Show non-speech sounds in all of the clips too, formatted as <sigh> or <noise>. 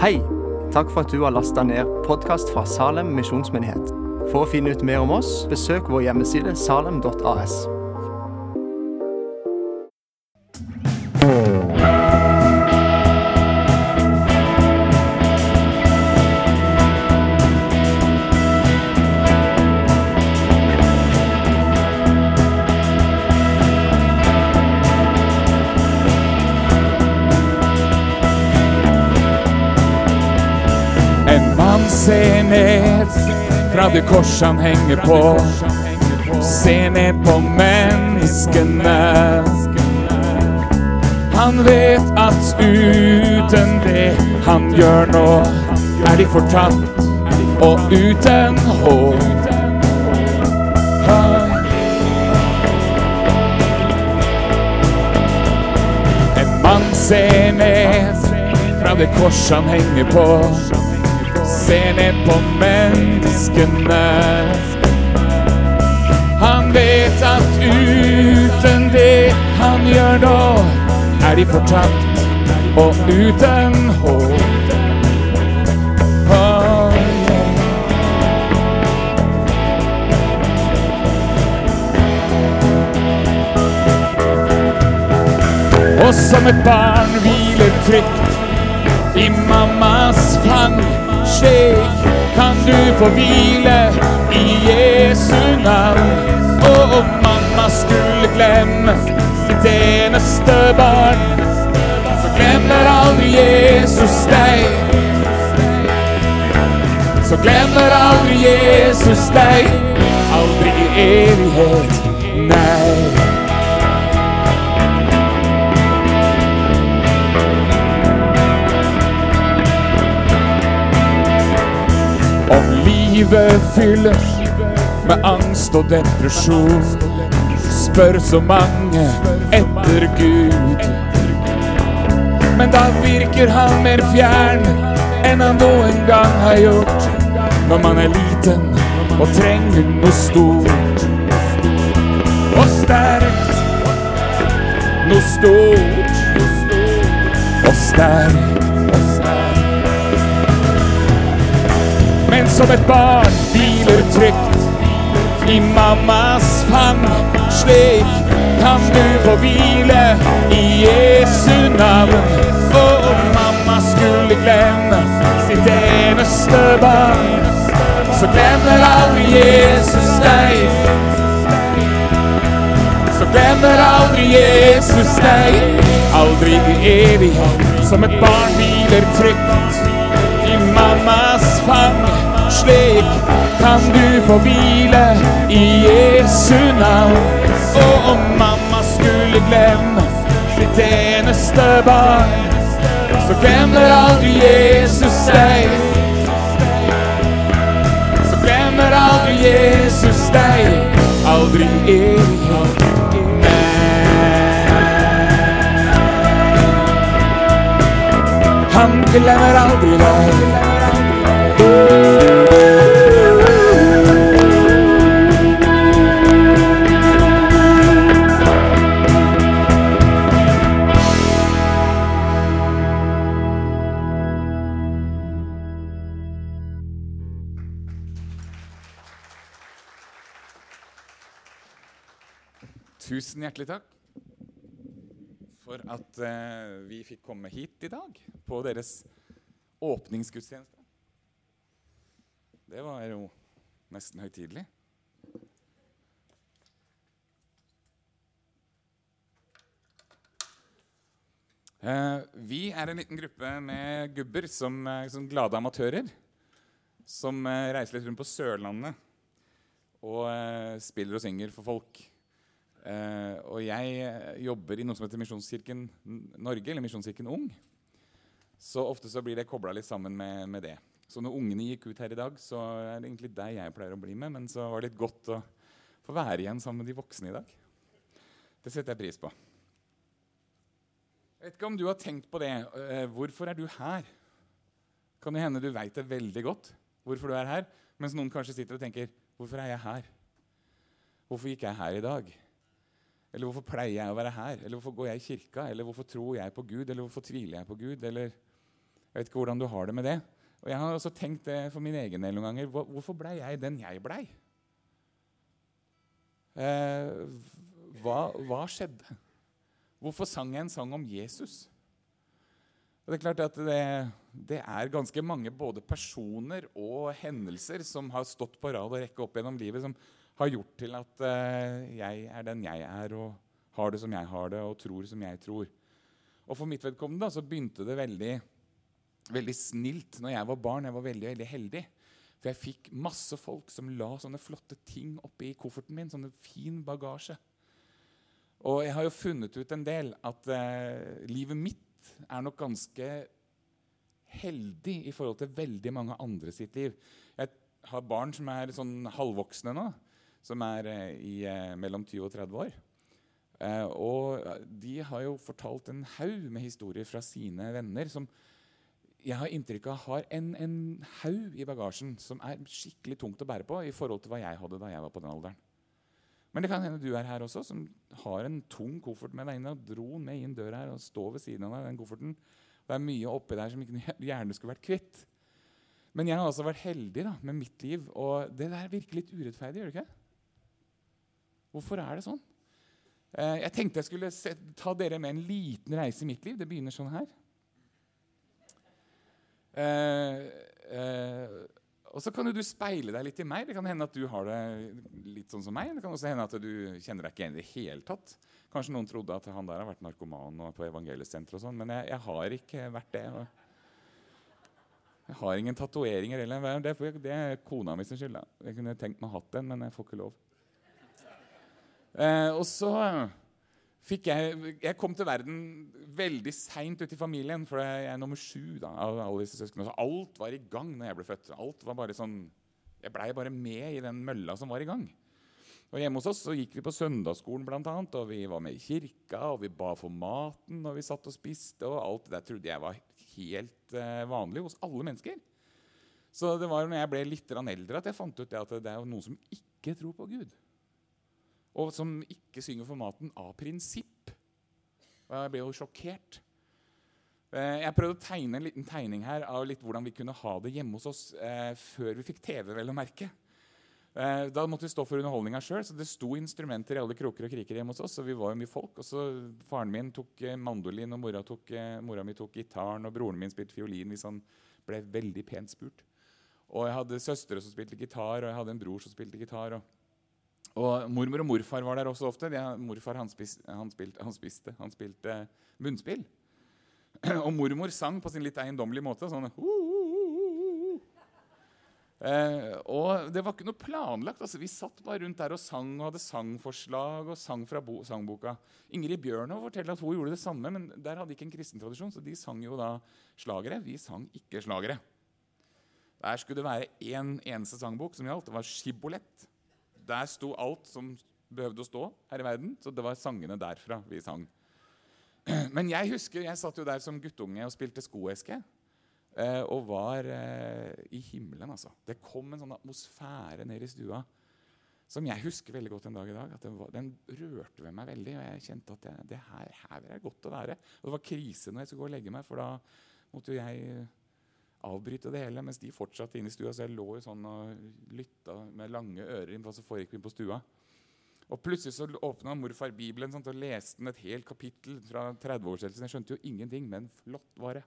Hei! Takk for at du har lasta ned podkast fra Salem misjonsmyndighet. For å finne ut mer om oss, besøk vår hjemmeside salem.as. ser ned fra det kors han henger på. Se ned på menneskene. Han vet at uten det han gjør nå, er de fortapt og uten håp. En mann ser ned fra det kors han henger på. Ser ned på menneskene. Han vet at uten det han gjør nå, er de fortapt og uten håp. Og som et barn hviler trygt i mammas fang. Slik kan du få hvile i Jesu navn. Og om mamma skulle glemme sitt eneste barn, så glemmer aldri Jesus deg. Så glemmer aldri Jesus deg. Aldri i evighet, nei. Livet fylles med angst og depresjon, spør så mange etter Gud. Men da virker han mer fjern enn han noen gang har gjort. Når man er liten og trenger noe stort og sterkt. Noe stort og sterkt. Men som et barn hviler trygt i mammas fang. Slik kan du få hvile i Jesu navn. Og mamma skulle glemme sitt eneste barn, så glemmer aldri Jesus deg. Så glemmer aldri Jesus deg. Aldri i evighet. Som et barn hviler trygt fang. Slik kan du få hvile i Jesu navn. Og om mamma skulle glemme sitt eneste barn, så glemmer aldri Jesus deg. Så glemmer aldri Jesus deg. Aldri evighet. Han glemmer aldri deg. Hjertelig takk for at eh, vi fikk komme hit i dag på deres åpningsgudstjeneste. Det var jo nesten høytidelig. Eh, vi er en liten gruppe med gubber som, eh, som glade amatører. Som eh, reiser litt rundt på Sørlandet og eh, spiller og synger for folk. Eh, og jeg eh, jobber i noe som heter Misjonskirken Norge, eller Misjonskirken Ung. Så ofte så blir det kobla litt sammen med, med det. Så når ungene gikk ut her i dag, så er det egentlig deg jeg pleier å bli med. Men så var det litt godt å få være igjen sammen med de voksne i dag. Det setter jeg pris på. Jeg vet ikke om du har tenkt på det. Uh, hvorfor er du her? Kan det hende du veit det veldig godt hvorfor du er her, mens noen kanskje sitter og tenker Hvorfor er jeg her? Hvorfor gikk jeg her i dag? Eller hvorfor pleier jeg å være her? Eller hvorfor går jeg i kirka? Eller hvorfor tror jeg på Gud? Eller hvorfor tviler jeg på Gud? Eller Jeg vet ikke hvordan du har det med det. Og jeg har også tenkt det for min egen del noen ganger. Hvorfor blei jeg den jeg blei? Eh, hva, hva, skjedde? Hvorfor sang jeg en sang om Jesus? Og det er klart at det, det, er ganske mange både personer og hendelser som har stått på rad og rekke opp gjennom livet, som har gjort til at eh, jeg er den jeg er, og har det som jeg har det, og tror som jeg tror. Og For mitt vedkommende da, så begynte det veldig, veldig snilt når jeg var barn. Jeg var veldig, veldig heldig. For jeg fikk masse folk som la sånne flotte ting oppi kofferten min. Sånne fin bagasje. Og jeg har jo funnet ut en del at eh, livet mitt er nok ganske heldig i forhold til veldig mange andre sitt liv. Jeg har barn som er sånn halvvoksne nå, som er eh, i, eh, mellom 20 og 30 år. Eh, og de har jo fortalt en haug med historier fra sine venner som jeg har inntrykk av har en, en haug i bagasjen som er skikkelig tungt å bære på i forhold til hva jeg hadde da jeg var på den alderen. Men det kan hende du er her også, som har en tung koffert med deg inn og dro ned inn døra her og står ved siden av deg, den kofferten. Det er mye oppi der som ikke <laughs> gjerne skulle vært kvitt. Men jeg har altså vært heldig da, med mitt liv, og det der virker litt urettferdig. gjør det ikke? Hvorfor er det sånn? Eh, jeg tenkte jeg skulle ta dere med en liten reise i mitt liv. Det begynner sånn her. Eh, eh, og så kan du speile deg litt i meg. Det kan hende at du har det litt sånn som meg. Det kan også hende at du kjenner deg ikke igjen i det hele tatt. Kanskje noen trodde at han der har vært narkoman og på evangeliesenteret og sånn, men jeg, jeg, har ikke vært det. Jeg har ingen tatoveringer heller. Det, er kona mi sin skyld. Jeg kunne tenkt meg å hatt den, men jeg får ikke lov. Eh, og så fikk jeg Jeg kom til verden veldig seint ut i familien, for jeg er nummer sju av alle disse søsknene. Så alt var i gang når jeg ble født. Alt var bare sånn, Jeg blei bare med i den mølla som var i gang. Og Hjemme hos oss så gikk vi på søndagsskolen, blant annet, og vi var med i kirka, og vi ba for maten, og vi satt og spiste. og Alt det der trodde jeg var helt eh, vanlig hos alle mennesker. Så det var når jeg ble litt eldre, at jeg fant ut det at det er noen som ikke tror på Gud og som ikke synger for maten av prinsipp. Og jeg ble jo sjokkert. Eh, jeg prøvde å tegne en liten tegning her av litt hvordan vi kunne ha det hjemme hos oss eh, før vi fikk TV. vel å merke. Eh, da måtte vi stå for underholdninga sjøl, så det sto instrumenter i alle kroker og kriker hjemme hos oss. og vi var jo mye folk. Og så Faren min tok eh, mandolin, og mora, tok, eh, mora mi tok gitaren, og broren min spilte fiolin hvis han ble veldig pent spurt. Og jeg hadde søstre som spilte gitar, og jeg hadde en bror som spilte gitar. og og Mormor og morfar var der også ofte. De, morfar han, spis, han, spilte, han, spiste, han spilte munnspill. <clears throat> Og mormor sang på sin litt eiendommelige måte. sånn uh, uh, uh, eh, Og det var ikke noe planlagt. altså Vi satt bare rundt der og sang og hadde sangforslag og sang fra sangboka. Ingrid Bjørnov forteller at hun gjorde det samme, men der hadde ikke en kristen tradisjon, så de sang jo da slagere. Vi sang ikke slagere. Der skulle det være én en eneste sangbok som gjaldt. Det var Skibolett. Der sto alt som behøvde å stå her i verden. Så det var sangene derfra vi sang. Men jeg husker, jeg satt jo der som guttunge og spilte skoeske. Eh, og var eh, i himmelen, altså. Det kom en sånn atmosfære ned i stua som jeg husker veldig godt en dag i dag. at Den, var, den rørte ved meg veldig. Og jeg kjente at jeg, det her, her er godt å være. Og det var krise når jeg skulle gå og legge meg, for da måtte jo jeg avbryte det hele, mens de fortsatte inne i stua. Så jeg lå jo sånn og lytta med lange ører inn som foregikk på stua. Og Plutselig så åpna morfar Bibelen sånn, og leste den et helt kapittel fra 30-årshelsen. Jeg skjønte jo ingenting, men flott var det.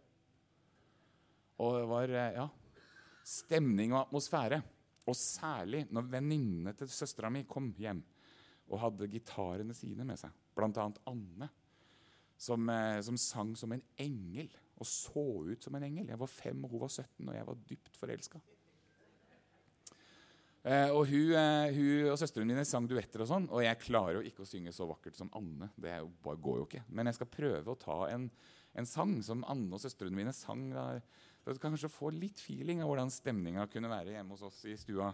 Og det var eh, ja, stemning og atmosfære. Og særlig når venninnene til søstera mi kom hjem og hadde gitarene sine med seg, Blant annet Anne, som, eh, som sang som en engel og så ut som en engel. Jeg var fem, og hun var 17, og jeg var dypt forelska. Eh, og hun, eh, hun og søstrene mine sang duetter, og sånn, og jeg klarer jo ikke å synge så vakkert som Anne. Det jo, bare går jo ikke. Men jeg skal prøve å ta en, en sang som Anne og søstrene mine sang. Da, så du kan kanskje få litt feeling av hvordan stemninga kunne være hjemme hos oss i stua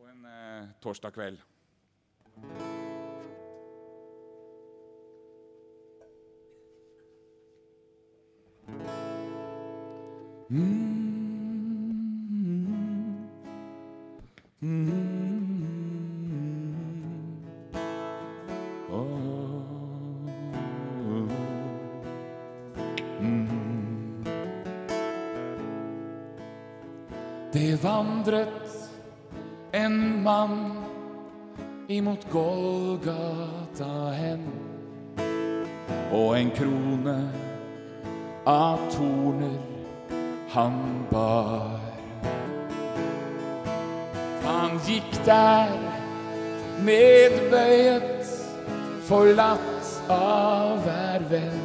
på en eh, torsdag kveld. Det vandret en mann imot gulvet han bar. Han gikk der nedbøyet, forlatt av hver venn.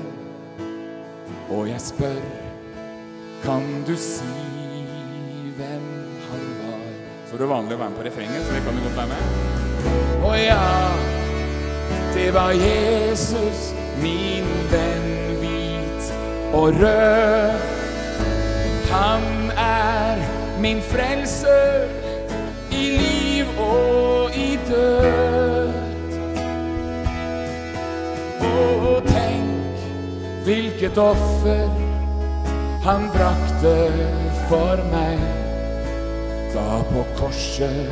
Og jeg spør, kan du si hvem han var? Så det vanlig å være med på refrenget, så det kan du godt være med. Å ja, det var Jesus, min venn hvit og rød. Han er min frelser i liv og i død. Og tenk hvilket offer han brakte for meg da på korset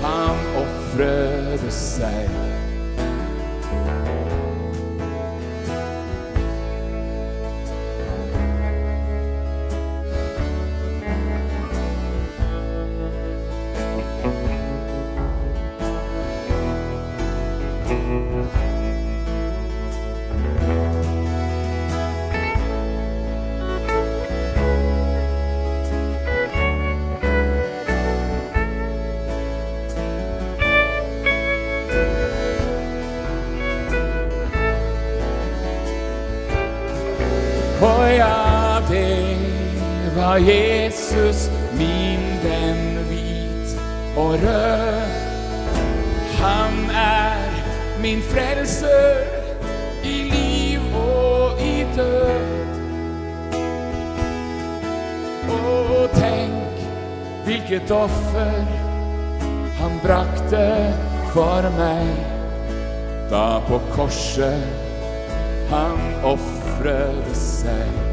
han ofrede seg. Jesus, min venn hvit og rød. Han er min frelser i liv og i død. Og tenk hvilket offer han brakte for meg da på korset han ofret seg.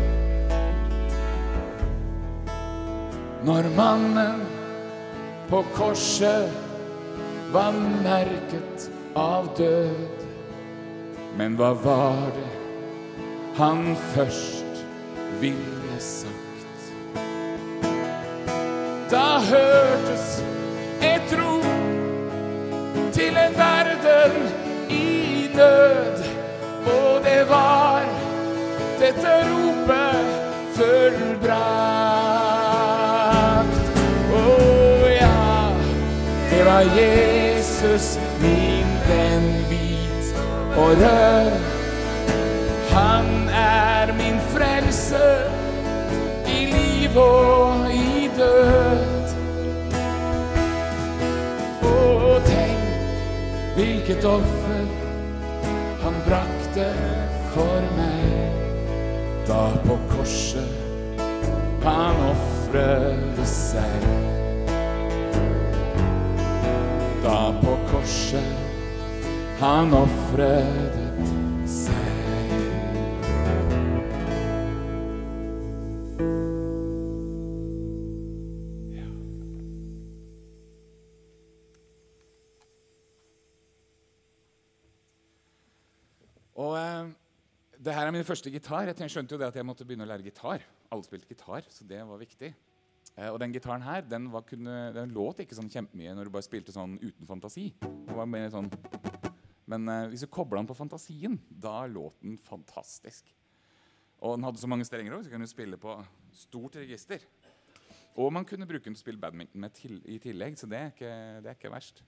Når mannen på korset var merket av død. Men hva var det han først ville sagt? Da hørtes et rop til en verden i nød. Og det var dette ropet fullbrakt. Var Jesus, min venn hvit og rød. Han er min frelse i liv og i død. Og tenk hvilket offer han brakte for meg da på korset han ofret seg. Da på korset han ofret seg. Og eh, det her er min første gitar. Jeg skjønte jo det at jeg måtte begynne å lære gitar. Alle spilte gitar, så det var viktig. Eh, og den gitaren her, den, var kunne, den låt ikke sånn kjempemye når du bare spilte sånn uten fantasi. Det var mer sånn Men eh, hvis du kobla den på fantasien, da låt den fantastisk. Og den hadde så mange strenger òg, så kunne du spille på stort register. Og man kunne bruke den til å spille badminton med til, i tillegg, så det er ikke, det er ikke verst.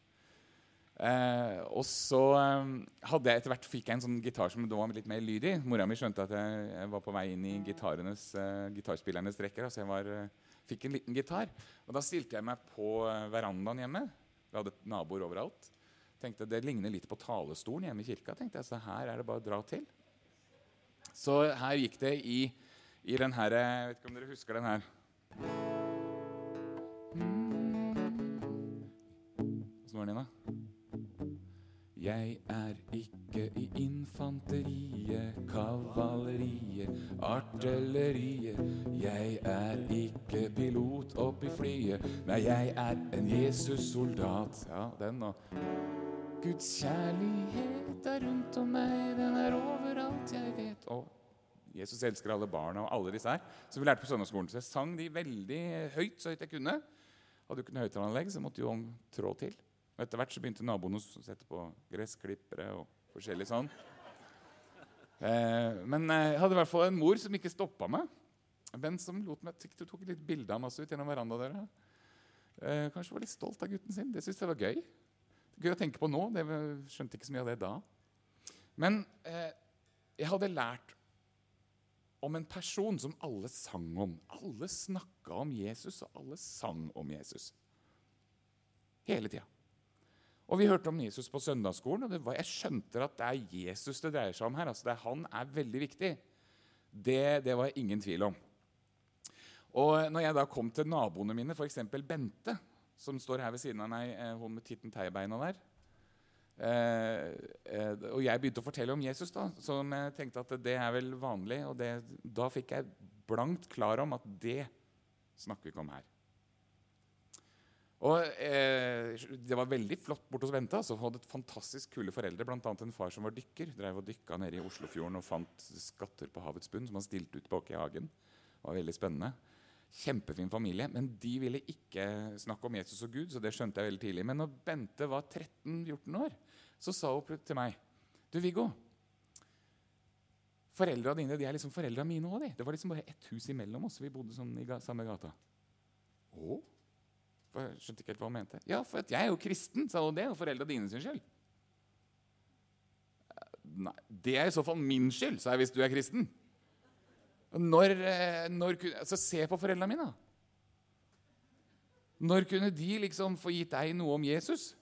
Eh, og så eh, hadde jeg etter hvert fikk jeg en sånn gitar som var litt mer lydig. Mora mi skjønte at jeg, jeg var på vei inn i eh, gitarspillernes rekker. Så jeg var, eh, fikk en liten gitar. Og da stilte jeg meg på eh, verandaen hjemme. Vi hadde naboer overalt. Tenkte Det ligner litt på talestolen hjemme i kirka. tenkte jeg, Så her er det bare å dra til. Så her gikk det i, i den her Jeg vet ikke om dere husker den her. Åssen var den, da? Jeg er ikke i infanteriet, kavaleriet, artilleriet. Jeg er ikke pilot oppi flyet, nei, jeg er en Jesus-soldat. Ja, den nå. Guds kjærlighet er rundt om meg, den er overalt jeg vet. Og Jesus elsker alle barna og alle disse her. Så vi lærte på søndagsskolen. Så jeg sang de veldig høyt så høyt jeg kunne. Hadde jo ikke noe høyttaleranlegg, så måtte jo trå til. Og etter hvert så begynte naboene å sette på gressklippere og forskjellig sånn. Eh, men eh, jeg hadde i hvert fall en mor som ikke stoppa meg. Men som lot meg, tok, tok litt bilde av meg ut gjennom verandadøra. Eh, kanskje var litt stolt av gutten sin. Det syntes jeg var gøy. Gøy å tenke på nå. Det skjønte ikke så mye av det da. Men eh, jeg hadde lært om en person som alle sang om. Alle snakka om Jesus, og alle sang om Jesus. Hele tida. Og Vi hørte om Jesus på søndagsskolen, og var, jeg skjønte at det er Jesus det dreier seg om her. Altså det, han er veldig viktig. Det, det var ingen tvil om. Og når jeg da kom til naboene mine, f.eks. Bente, som står her ved siden av meg, eh, hun med titten teiebeina der eh, eh, Og jeg begynte å fortelle om Jesus, da, som jeg tenkte at det er vel vanlig. Og det, da fikk jeg blankt klar om at det snakker vi ikke om her. Og eh, Det var veldig flott borte hos Bente. Altså, hun hadde fantastisk kule foreldre. Bl.a. en far som var dykker. Drev og Dykka nede i Oslofjorden og fant skatter på havets bunn som han stilte ut bak i hagen. Det var veldig spennende. Kjempefin familie. Men de ville ikke snakke om Jesus og Gud, så det skjønte jeg veldig tidlig. Men når Bente var 13-14 år, så sa hun til meg Du, Viggo. Foreldra dine de er liksom foreldra mine òg. Det var liksom bare ett hus imellom oss. Vi bodde sånn i samme gata. Å? Jeg skjønte ikke helt hva hun mente. Ja, for jeg er jo kristen, sa hun. Det er jo foreldra dine sin skyld. Nei, det er i så fall min skyld, sa jeg, hvis du er kristen. Når, eh, når altså, Se på foreldra mine. da. Når kunne de liksom få gitt deg noe om Jesus?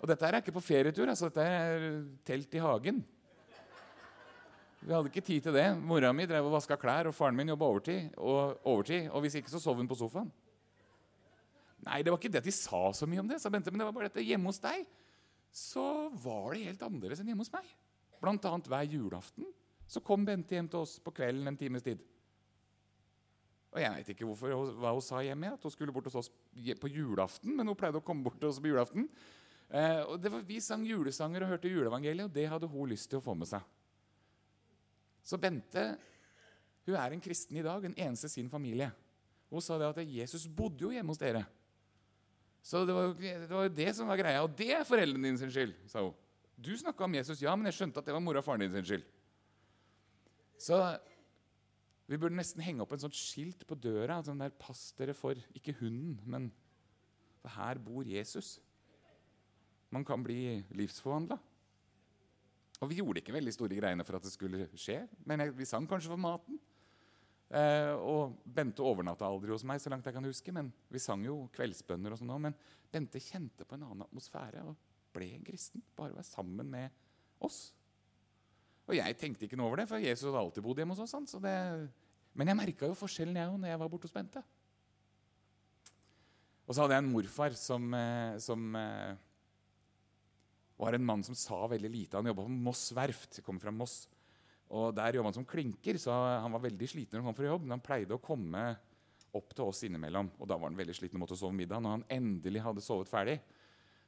Og dette er ikke på ferietur. altså Dette er telt i hagen. Vi hadde ikke tid til det. Mora mi drev og vaska klær, og faren min jobba overtid. Og, overtid, og hvis ikke, så sov hun på sofaen. Nei, det var ikke det at de sa så mye om det, sa Bente, men det var bare dette hjemme hos deg så var det helt annerledes enn hjemme hos meg. Blant annet hver julaften så kom Bente hjem til oss på kvelden en times tid. Og Jeg vet ikke hvorfor, hva hun sa hjemme, at hun skulle bort hos oss på julaften. Men hun pleide å komme bort til oss på julaften. Eh, og var, Vi sang julesanger og hørte juleevangeliet, og det hadde hun lyst til å få med seg. Så Bente hun er en kristen i dag, en eneste sin familie. Hun sa det at Jesus bodde jo hjemme hos dere. Så det var, det var det som var greia. Og det er foreldrene dine sin skyld, sa hun. Du snakka om Jesus, ja, men jeg skjønte at det var mora og faren din sin skyld. Så vi burde nesten henge opp en sånt skilt på døra. Sånn der, Pass dere for ikke hunden, men for her bor Jesus. Man kan bli livsforvandla. Og vi gjorde ikke veldig store greiene for at det skulle skje, men vi sang kanskje for maten. Eh, og Bente overnatta aldri hos meg, så langt jeg kan huske, men vi sang jo kveldsbønner. og sånn Men Bente kjente på en annen atmosfære og ble en kristen. Bare være sammen med oss. Og jeg tenkte ikke noe over det, for Jesus hadde alltid bodd hjemme hos oss. Så det, men jeg merka jo forskjellen jeg, når jeg var borte hos Bente. Og så hadde jeg en morfar som, eh, som eh, var en mann som sa veldig lite. Han jobba på Moss verft. Kom fra Moss. Og Der jobba han som klinker, så han var veldig sliten når han kom fra jobb. Men han pleide å komme opp til oss innimellom. Og da var han veldig sliten og måtte sove middag. Når han endelig hadde sovet ferdig,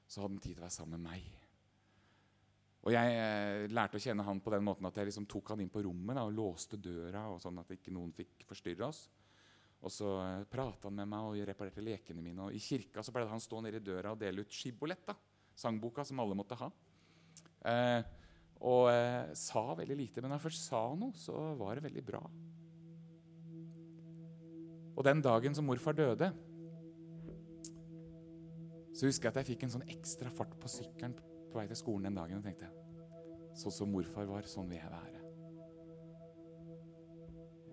så hadde han tid til å være sammen med meg. Og jeg eh, lærte å kjenne han på den måten at jeg liksom tok han inn på rommet da, og låste døra, og sånn at ikke noen fikk forstyrre oss. Og så eh, prata han med meg og reparerte lekene mine. Og I kirka så pleide han stå nede i døra og dele ut Skibolett, sangboka som alle måtte ha. Eh, og eh, sa veldig lite. Men når han først sa noe, så var det veldig bra. Og den dagen som morfar døde, så husker jeg at jeg fikk en sånn ekstra fart på sykkelen på vei til skolen den dagen. Og tenkte sånn som morfar var, sånn vil jeg være.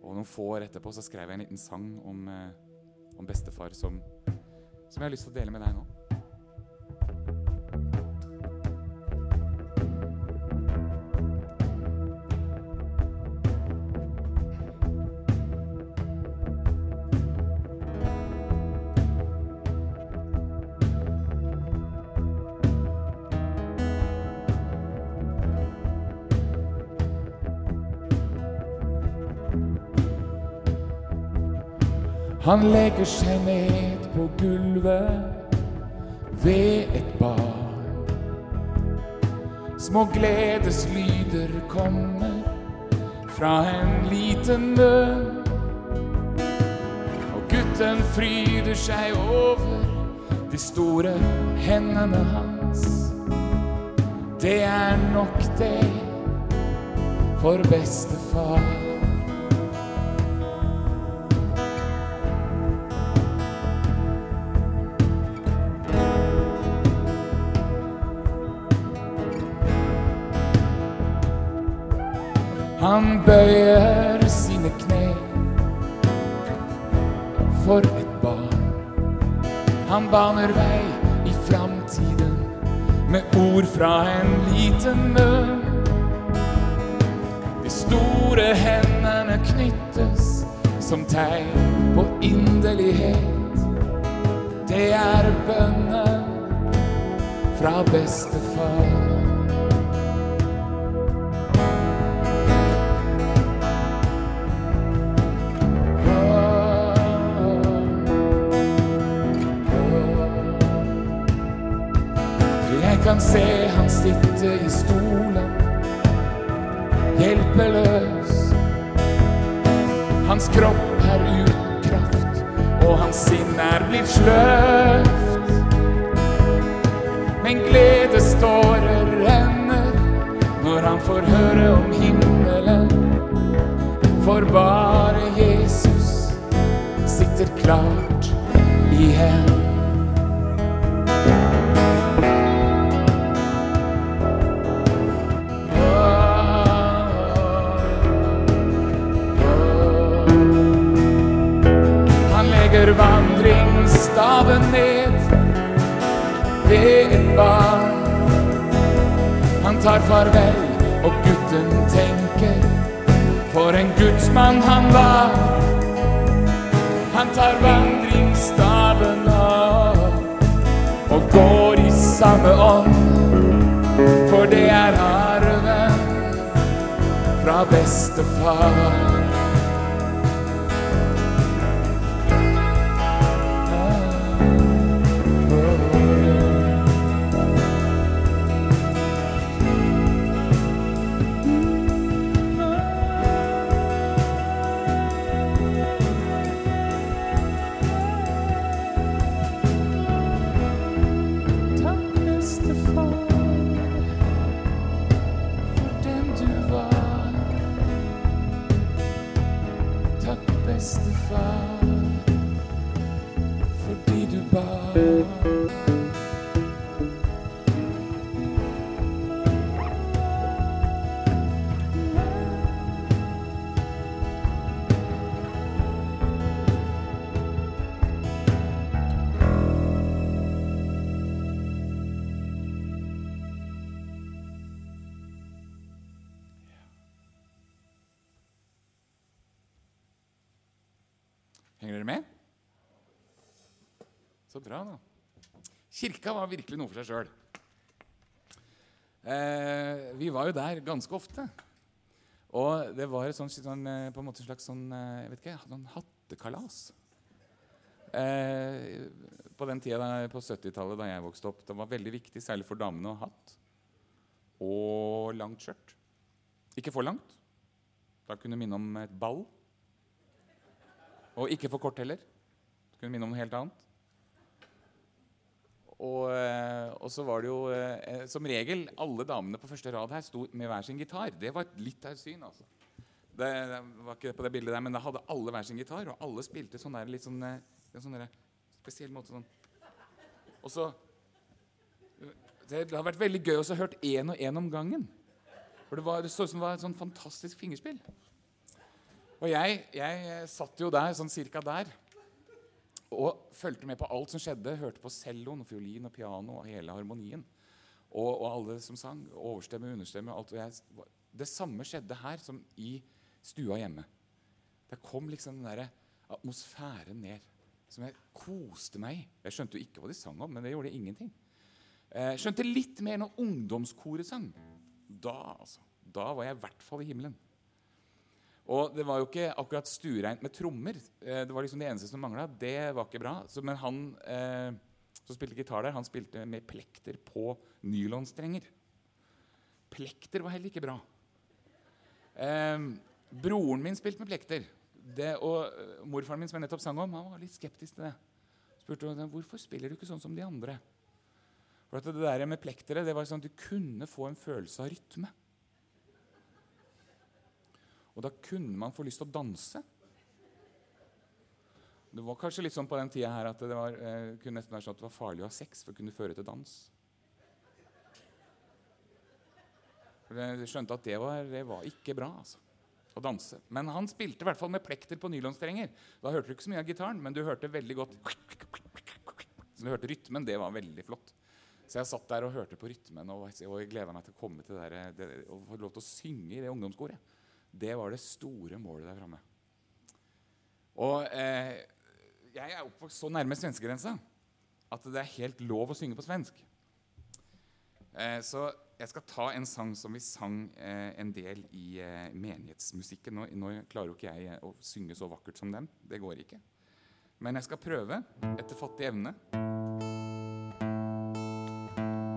Og noen få år etterpå så skrev jeg en liten sang om, eh, om bestefar som, som jeg har lyst til å dele med deg nå. Han legger seg ned på gulvet ved et barn. Små gledeslyder kommer fra en liten bønn. Og gutten fryder seg over de store hendene hans. Det er nok det for bestefar. Med ord fra en liten munn. De store hendene knyttes som tegn på inderlighet. Det er bønnen fra bestefar. Kan se han sitte i stolen, hjelpeløs. Hans kropp er uten kraft, og hans sinn er blitt sløvt. Men gledestårer renner når han får høre om himmelen. For bare Jesus sitter klart igjen. Han vandringsstaven ned ved et barn. Han tar farvel, og gutten tenker for en gudsmann han var. Han tar vandringsstaven av og går i samme ånd, for det er arven fra bestefar. Så bra, da. Kirka var virkelig noe for seg sjøl. Eh, vi var jo der ganske ofte. Og det var et sånt, sånn, eh, på en måte en slags sånn, eh, jeg vet ikke, sånn hattekalas. Eh, på den tida da, på 70-tallet da jeg vokste opp, det var veldig viktig, særlig for damene, å ha hatt og langt skjørt. Ikke for langt. Da kunne minne om et ball. Og ikke for kort heller. Det kunne minne om noe helt annet. Og, eh, og så var det jo eh, som regel alle damene på første rad her sto med hver sin gitar. Det var litt av et syn, altså. Det, det var ikke på det bildet der, men da hadde alle hver sin gitar, og alle spilte sånn der litt sånn, eh, sånn der, spesiell måte sånn. Og så Det, det har vært veldig gøy å ha hørt én og én om gangen. For det, var, det så ut som det var et sånn fantastisk fingerspill. Og jeg, jeg satt jo der, sånn cirka der, og fulgte med på alt som skjedde. Hørte på celloen, fiolin og piano og hele harmonien. Og, og alle som sang. Overstemme, understemme. alt. Jeg, det samme skjedde her som i stua hjemme. Det kom liksom den der atmosfæren ned som jeg koste meg i. Jeg skjønte jo ikke hva de sang om, men det gjorde ingenting. Jeg skjønte litt mer når ungdomskoret sang. Da, altså. Da var jeg i hvert fall i himmelen. Og det var jo ikke akkurat stuereint med trommer. Eh, Det var liksom det eneste som mangla. Det var ikke bra. Så, men han eh, som spilte gitar der, han spilte med plekter på nylonstrenger. Plekter var heller ikke bra. Eh, Broren min spilte med plekter. Det, og eh, morfaren min som jeg nettopp sang om, han var litt skeptisk til det. Spurte hvorfor spiller du ikke sånn som de andre. For Det der med plektere det var sånn at du kunne få en følelse av rytme. Og da kunne man få lyst til å danse. Det var kanskje litt sånn på den tida her at det var, eh, kunne nesten være sånn at det var farlig å ha sex for å kunne føre til dans. For jeg skjønte at det var, det var ikke bra altså, å danse. Men han spilte i hvert fall med plekter på nylonstrenger. Da hørte du ikke så mye av gitaren, men du hørte veldig godt Så du hørte rytmen. Det var veldig flott. Så jeg satt der og hørte på rytmen og, og gleda meg til å komme til det der, det, og få lov til å synge i det ungdomskoret. Det var det store målet der framme. Og eh, jeg er oppvokst så nærme svenskegrensa at det er helt lov å synge på svensk. Eh, så jeg skal ta en sang som vi sang eh, en del i eh, menighetsmusikken. Nå, nå, klarer jo ikke jeg eh, å synge så vakkert som dem. Det går ikke. Men jeg skal prøve etter fattig evne.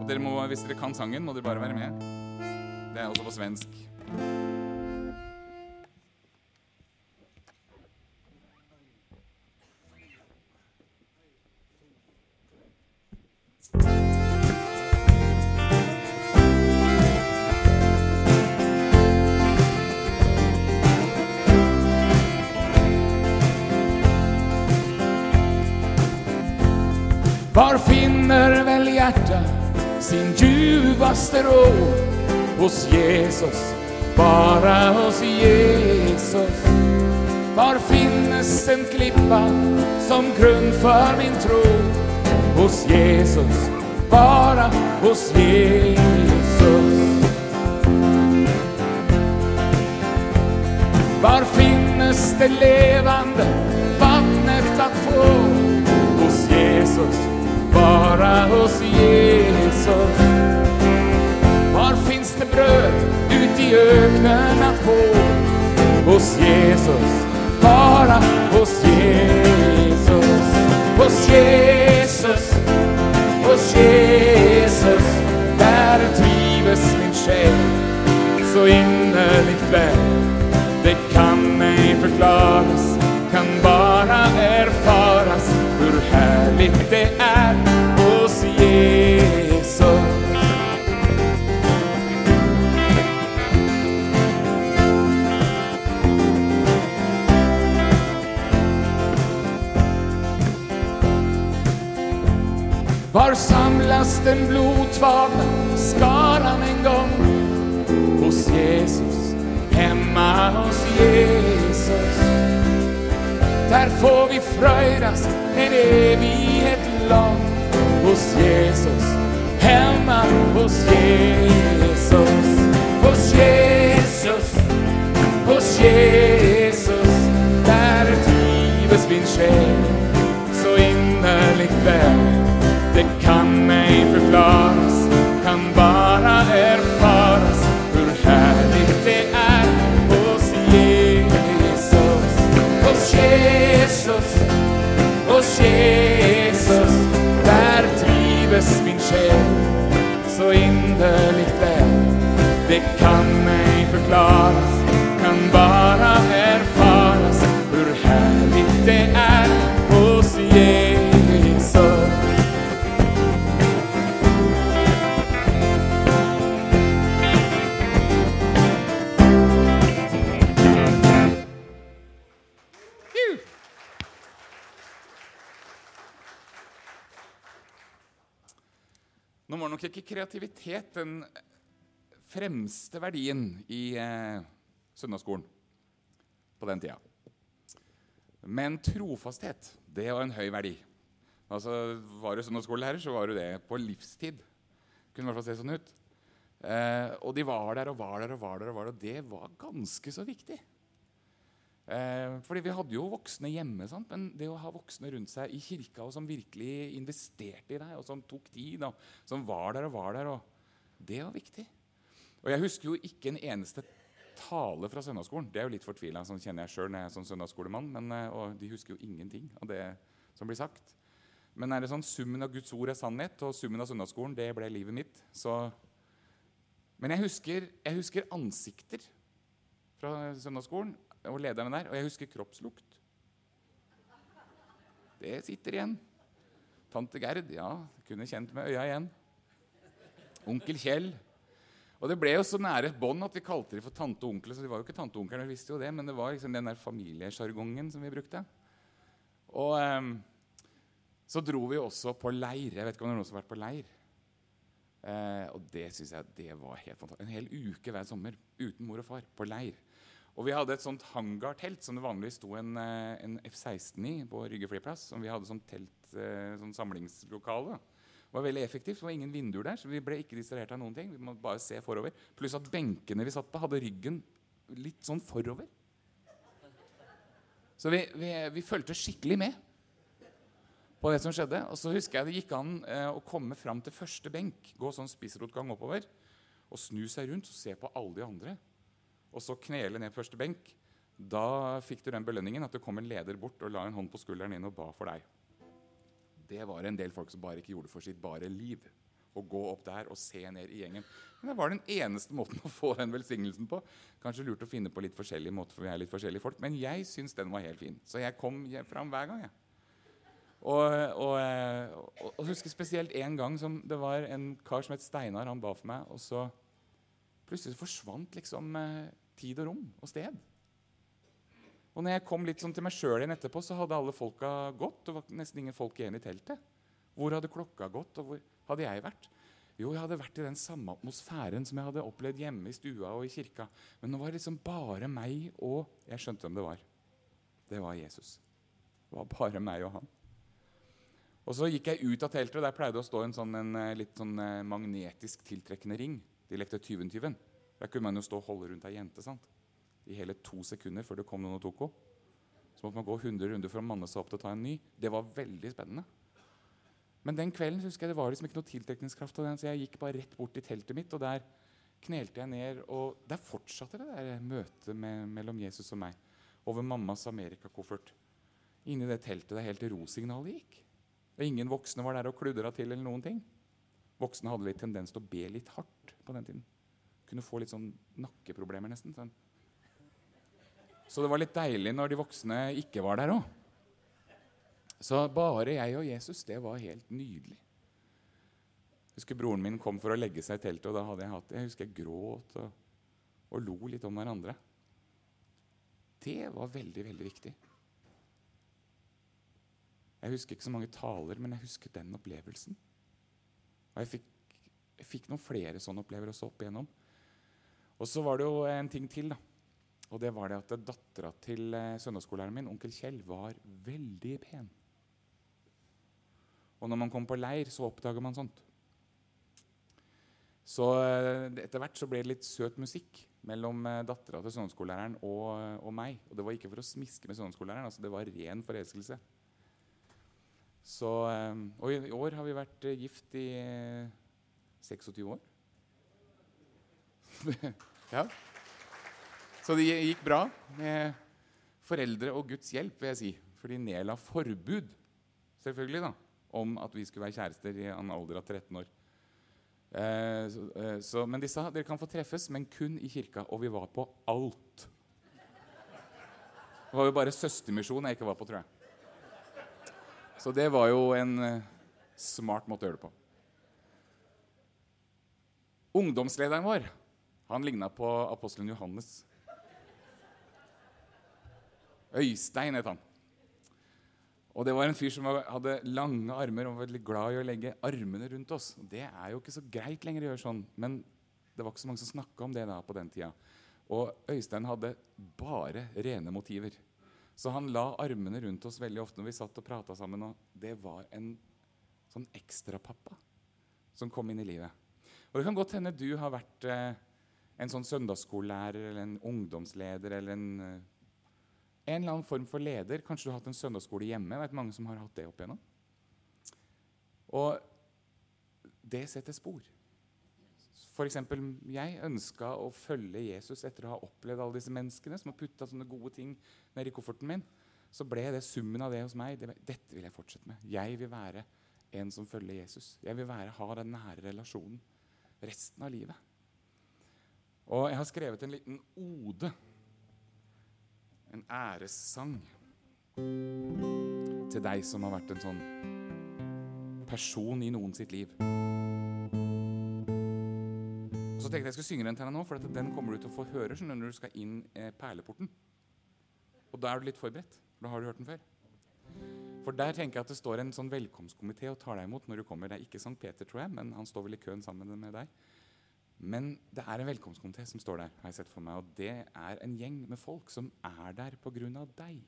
Og dere må, hvis dere kan sangen, må dere bare være med. Det er også på svensk. Sin ljuvaste ro? Hos Jesus, bara hos Jesus. Var finnes en klippa som grund för min tro? Hos Jesus, bara hos Jesus. Var finnes det levande vattnet att få? Hos Jesus, bara hos Jesus. Var finns det bröd ut i öknen att få? Hos Jesus, bara hos Jesus. Hos Jesus, hos Jesus, där trivs min själ så innerligt väl. Det kan ej förklaras, kan bara erfaras hur härligt det är samlas den skar skaran en gång? Hos Jesus, hemma hos Jesus. Där får vi fröjdas en evighet lång. Hos Jesus, hemma hos Jesus. Hos Jesus, hos Jesus. Kan ej förklaras, kan bara erfaras hur härligt det är hos Jesus. Hos Jesus, hos Jesus, där trives min själ så innerligt väl. Det kan ej förklaras, ikke kreativitet den fremste verdien i eh, søndagsskolen på den tida. Men trofasthet, det var en høy verdi. Altså, Var du søndagsskolelærer, så var du det på livstid. Kunne i hvert fall se sånn ut. Eh, og de var der og var der og var der, og var der, og det var ganske så viktig. Eh, fordi vi hadde jo voksne hjemme, sant? men det å ha voksne rundt seg i kirka og som virkelig investerte i deg, og som tok tid, og som var der og var der, og det var viktig. Og jeg husker jo ikke en eneste tale fra søndagsskolen. Det er jo litt fortvila, sånn kjenner jeg sjøl når jeg er sånn søndagsskolemann. Men, eh, og de husker jo ingenting av det som blir sagt. Men er det sånn summen av Guds ord er sannhet, og summen av søndagsskolen det ble livet mitt, så Men jeg husker, jeg husker ansikter fra søndagsskolen og lederne der. Og jeg husker kroppslukt. Det sitter igjen. Tante Gerd, ja, kunne kjent med øya igjen. Onkel Kjell. Og det ble jo så nære bånd at vi kalte dem for tante og onkel. Så de var jo ikke tante og onkel, vi visste jo det, men det var liksom den der familiesjargongen som vi brukte. Og um, så dro vi også på leir. Jeg vet ikke om det er noen som har vært på leir. Uh, og det synes jeg det var helt fantastisk. En hel uke hver sommer uten mor og far på leir. Og vi hadde et sånt hangartelt som det vanligvis sto en, eh, en F-16 i på Rygge flyplass. Som vi hadde som telt, sånn samlingslokale. Det var veldig effektivt. Det var ingen vinduer der, så vi ble ikke distrahert av noen ting. Vi måtte bare se forover. Pluss at benkene vi satt på, hadde ryggen litt sånn forover. Så vi, vi, vi fulgte skikkelig med på det som skjedde. Og så husker jeg det gikk an eh, å komme fram til første benk, gå sånn spissrotgang oppover, og snu seg rundt og se på alle de andre. Og så knele ned på første benk. Da fikk du den belønningen at det kom en leder bort og la en hånd på skulderen din og ba for deg. Det var en del folk som bare ikke gjorde for sitt bare liv. Å gå opp der og se ned i gjengen. Men det var den eneste måten å få den velsignelsen på. Kanskje lurt å finne på litt forskjellige måter, for vi er litt forskjellige folk. Men jeg syns den var helt fin. Så jeg kom fram hver gang. jeg. Og, og, og, og husker spesielt en gang som det var en kar som het Steinar. Han ba for meg, og så plutselig forsvant liksom eh, tid og rom og sted. Og når jeg kom litt sånn til meg sjøl igjen etterpå, så hadde alle folka gått. Det var nesten ingen folk igjen i teltet. Hvor hadde klokka gått, og hvor hadde jeg vært? Jo, jeg hadde vært i den samme atmosfæren som jeg hadde opplevd hjemme i stua og i kirka. Men nå var det liksom bare meg og Jeg skjønte hvem det var. Det var Jesus. Det var bare meg og han. Og Så gikk jeg ut av teltet, og der pleide det å stå en, sånn, en eh, litt sånn eh, magnetisk tiltrekkende ring. De lekte tyven-tyven. Der kunne man jo stå og holde rundt ei jente sant? i hele to sekunder før det kom noen og tok henne. Så måtte man gå 100 runder for å manne seg opp til å ta en ny. Det var veldig spennende. Men den kvelden husker jeg det var liksom ikke noe tiltrekningskraft av den, så jeg gikk bare rett bort til teltet mitt, og der knelte jeg ned. Og der fortsatte det der møtet med, mellom Jesus og meg over mammas amerikakoffert. Inni det teltet der helt til rosignalet gikk. Og ingen voksne var der og kludra til. eller noen ting. Voksne hadde litt tendens til å be litt hardt på den tiden. Kunne få litt sånn nakkeproblemer nesten. Sånn. Så det var litt deilig når de voksne ikke var der òg. Så bare jeg og Jesus, det var helt nydelig. Jeg husker Broren min kom for å legge seg i teltet, og da hadde jeg hatt det. Jeg husker jeg gråt og, og lo litt om hverandre. Det var veldig, veldig viktig. Jeg husker ikke så mange taler, men jeg husker den opplevelsen. Og jeg fikk, jeg fikk noen flere sånne opplevelser opp igjennom. Og så var det jo en ting til. da. Og det var det at dattera til eh, søndagsskolelæreren min, onkel Kjell, var veldig pen. Og når man kom på leir, så oppdager man sånt. Så eh, etter hvert så ble det litt søt musikk mellom eh, dattera til søndagsskolelæreren og, og, meg. Og det var ikke for å smiske med søndagsskolelæreren, altså det var ren forelskelse. Så, og i år har vi vært gift i 26 år. <laughs> ja. Så det gikk bra med foreldre og Guds hjelp, vil jeg si. For de nedla forbud selvfølgelig da, om at vi skulle være kjærester i en alder av 13 år. Eh, så, eh, så, men de sa dere kan få treffes, men kun i kirka. Og vi var på alt. Det var jo bare søstermisjon jeg ikke var på, tror jeg. Så det var jo en eh, smart måte å gjøre det på. Ungdomslederen vår han ligna på apostelen Johannes. Øystein het han. Og det var en fyr som hadde lange armer og var veldig glad i å legge armene rundt oss. Det er jo ikke så greit lenger å gjøre sånn, men det var ikke så mange som snakka om det da på den tida. Og Øystein hadde bare rene motiver. Så han la armene rundt oss veldig ofte når vi satt og prata sammen. Og det var en sånn ekstrapappa som kom inn i livet. Og det kan godt hende du har vært eh, en sånn søndagsskolelærer eller en ungdomsleder eller en eh, en eller annen form for leder. Kanskje du har hatt en søndagsskole hjemme. Jeg vet mange som har hatt det opp igjennom. Og det setter spor. Eksempel, jeg ønska å følge Jesus etter å ha opplevd alle disse menneskene som har putta sånne gode ting ned i kofferten min. Så ble det summen av det hos meg. Det, dette vil jeg fortsette med. Jeg vil være en som følger Jesus. Jeg vil være, ha den nære relasjonen resten av livet. Og jeg har skrevet en liten ode en æressang til deg som har vært en sånn person i noen sitt liv. Og så tenkte jeg jeg skulle synge den til deg nå, for den kommer du til å få høre når du skal inn eh, perleporten. Og da er du litt forberedt. Da har du hørt den før. For der tenker jeg at det står en sånn velkomstkomité og tar deg imot når du kommer. Det er ikke Sankt Peter, tror jeg, men han står vel i køen sammen med deg. Men det er en velkomstkomité som står der, har jeg sett for meg. Og det er en gjeng med folk som er der pga. deg.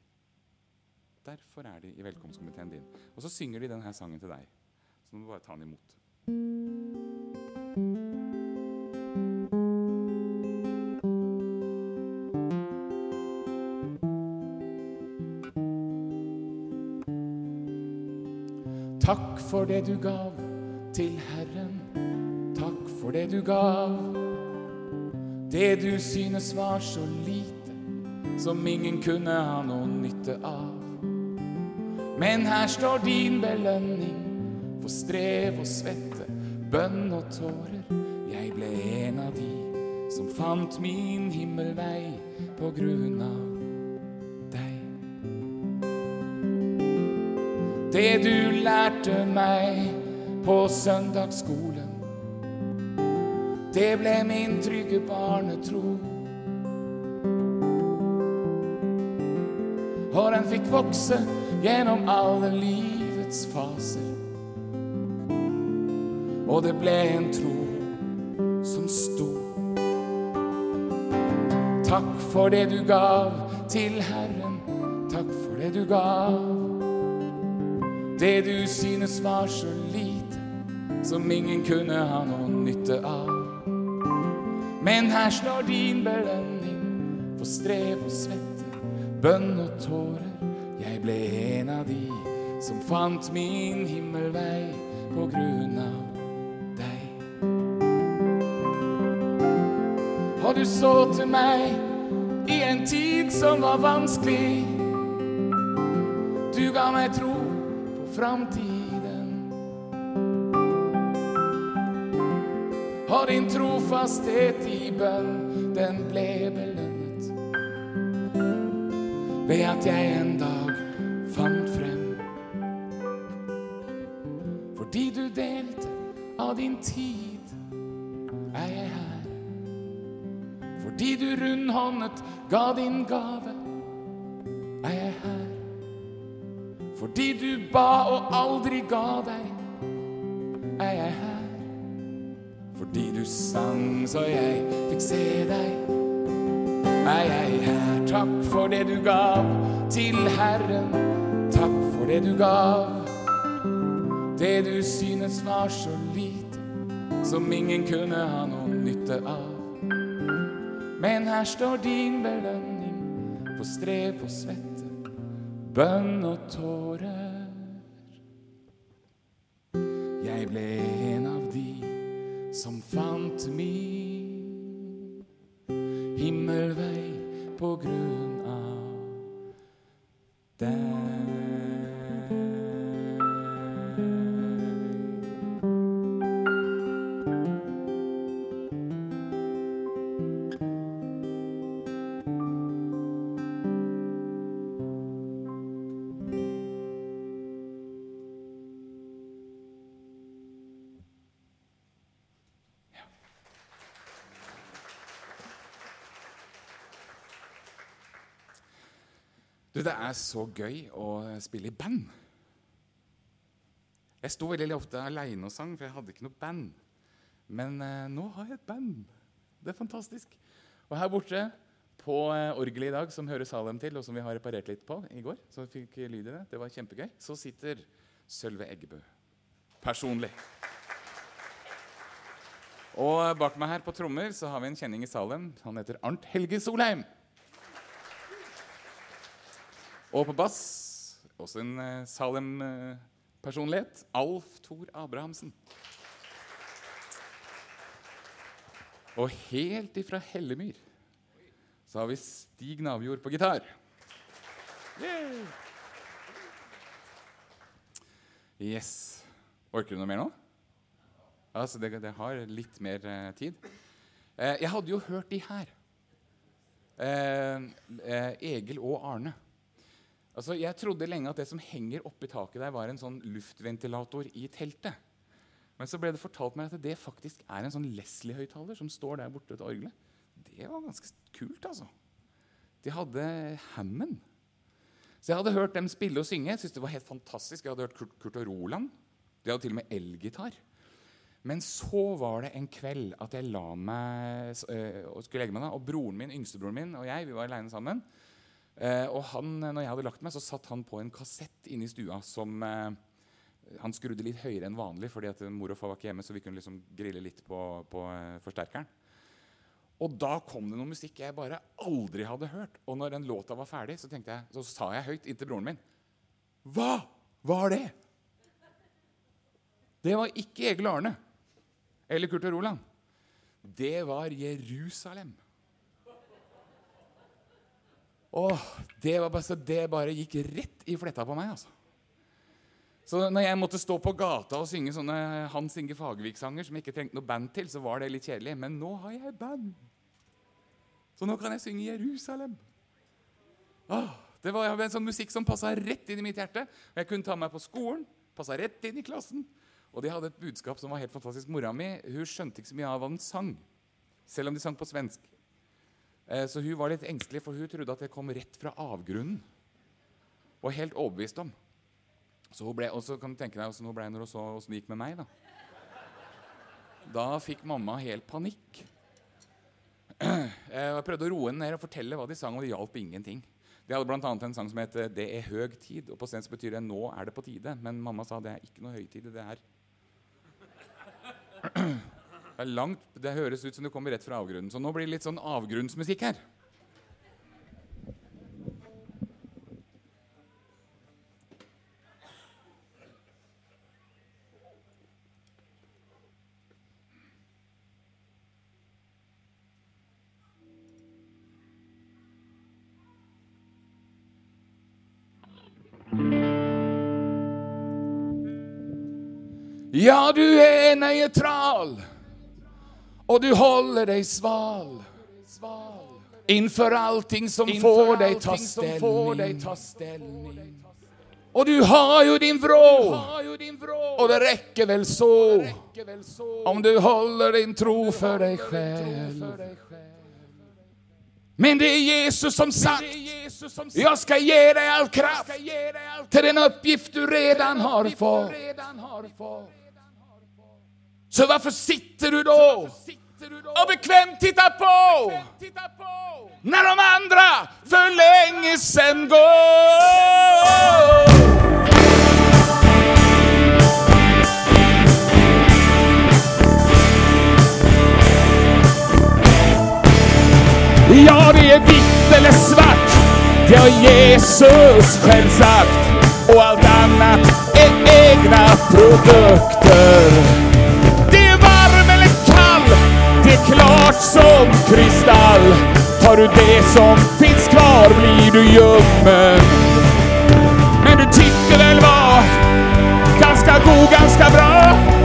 Derfor er de i velkomstkomiteen din. Og så synger de denne sangen til deg. Så nå må du bare ta den imot. Takk for det du gav til Herren. For det du gav. Det du synes var så lite, som ingen kunne ha noe nytte av. Men her står din belønning for strev og svette, bønn og tårer. Jeg ble en av de som fant min himmelvei på grunn av deg. Det du lærte meg på søndagsskolen, det ble min trygge barnetro. Og den fikk vokse gjennom alle livets faser. Og det ble en tro som sto. Takk for det du gav til Herren. Takk for det du gav. Det du synes var så lite, som ingen kunne ha noen nytte av. Men her står din belønning for strev og svette, bønn og tårer. Jeg ble en av de som fant min himmelvei på grunn av deg. Og du så til meg i en tid som var vanskelig. Du ga meg tro på framtiden. Og din trofasthet i bønn, den ble belønnet. Ved at jeg en dag fant frem. Fordi du delte av din tid, er jeg her. Fordi du rundhåndet ga din gave, er jeg her. Fordi du ba og aldri ga deg, er jeg her. Fordi du sang så jeg fikk se deg, er jeg her. Takk for det du gav til Herren. Takk for det du gav. Det du synes var så lite, som ingen kunne ha noen nytte av. Men her står din belønning for strev og svette, bønn og tårer. Jeg ble en av fant min himmelvei på grunn av deg. Er så gøy å spille i band. Jeg sto veldig ofte aleine og sang, for jeg hadde ikke noe band. Men eh, nå har jeg et band. Det er fantastisk. Og her borte på eh, orgelet i dag, som hører Salem til, og som vi har reparert litt på i går, så fikk lyd i det, det var kjempegøy, så sitter Sølve Eggebø personlig. Og bak meg her på trommer så har vi en kjenning i Salem. Han heter Arnt Helge Solheim. Og på bass også en eh, Salem-personlighet. Alf Thor Abrahamsen. Og helt ifra Hellemyr så har vi Stig Navjord på gitar. Yes. Orker du noe mer nå? Altså, det, det har litt mer eh, tid. Eh, jeg hadde jo hørt de her. Eh, eh, Egil og Arne. Altså, Jeg trodde lenge at det som henger oppi taket der, var en sånn luftventilator i teltet. Men så ble det fortalt meg at det faktisk er en sånn Leslie-høyttaler som står der borte ved orgelet. Det var ganske kult, altså. De hadde Hammond. Så jeg hadde hørt dem spille og synge. Jeg synes det var helt fantastisk. Jeg hadde hørt Kurt, Kurt og Roland. De hadde til og med elgitar. Men så var det en kveld at jeg la meg øh, skulle legge meg. da, Og broren min, yngstebroren min og jeg vi var aleine sammen. Eh, og han, når jeg hadde lagt meg, så satt han på en kassett inne i stua som eh, Han skrudde litt høyere enn vanlig fordi at mor og far var ikke hjemme, så vi kunne liksom grille litt på, på eh, forsterkeren. Og da kom det noe musikk jeg bare aldri hadde hørt. Og når den låta var ferdig, så, jeg, så sa jeg høyt inntil broren min Hva var det? Det var ikke Egil Arne eller Kurt og Roland. Det var Jerusalem. Åh, det, bare, det bare gikk rett i fletta på meg. altså. Så når jeg måtte stå på gata og synge sånne Hans Inge Fagervik-sanger som jeg ikke trengte noe band til, så var det litt kjedelig. Men nå har jeg band. Så nå kan jeg synge Jerusalem. Åh, det var en sånn musikk som passa rett inn i mitt hjerte. Og jeg kunne ta meg på skolen, passa rett inn i klassen. Og de hadde et budskap som var helt fantastisk. Mora mi hun skjønte ikke så mye av hva den sang, selv om de sang på svensk. Eh, så hun var litt engstelig, for hun trodde at det kom rett fra avgrunnen. Og helt overbevist om. Så hun ble, og så kan du tenke deg åssen hun ble når hun så åssen det gikk med meg. Da Da fikk mamma helt panikk. Jeg prøvde å roe henne ned og fortelle hva de sang, og det hjalp ingenting. De hadde bl.a. en sang som het 'Det er høg tid'. og På svensk betyr det 'nå er det på tide'. Men mamma sa det er ikke noe høytid. Det er det, er langt, det høres ut som du kommer rett fra avgrunnen. Så nå blir det litt sånn avgrunnsmusikk her. Ja, du er nøytral, og du holder deg sval. Innfor allting som får deg ta stilling. Og du har jo din vrå, og det rekker vel så om du holder din tro for deg selv. Men det er Jesus som sagt, jeg skal gi deg all kraft til den oppgift du redan har fått. Så varför sitter du då och bekvämt tittar på när de andra för länge sen går? Ja, det är vitt eller svart, det har Jesus själv sagt. Och allt annat är egna produkter. Är klart som kristall. Tar du det som finns kvar blir du ljummen. Men du tyckte väl var ganska god, ganska bra.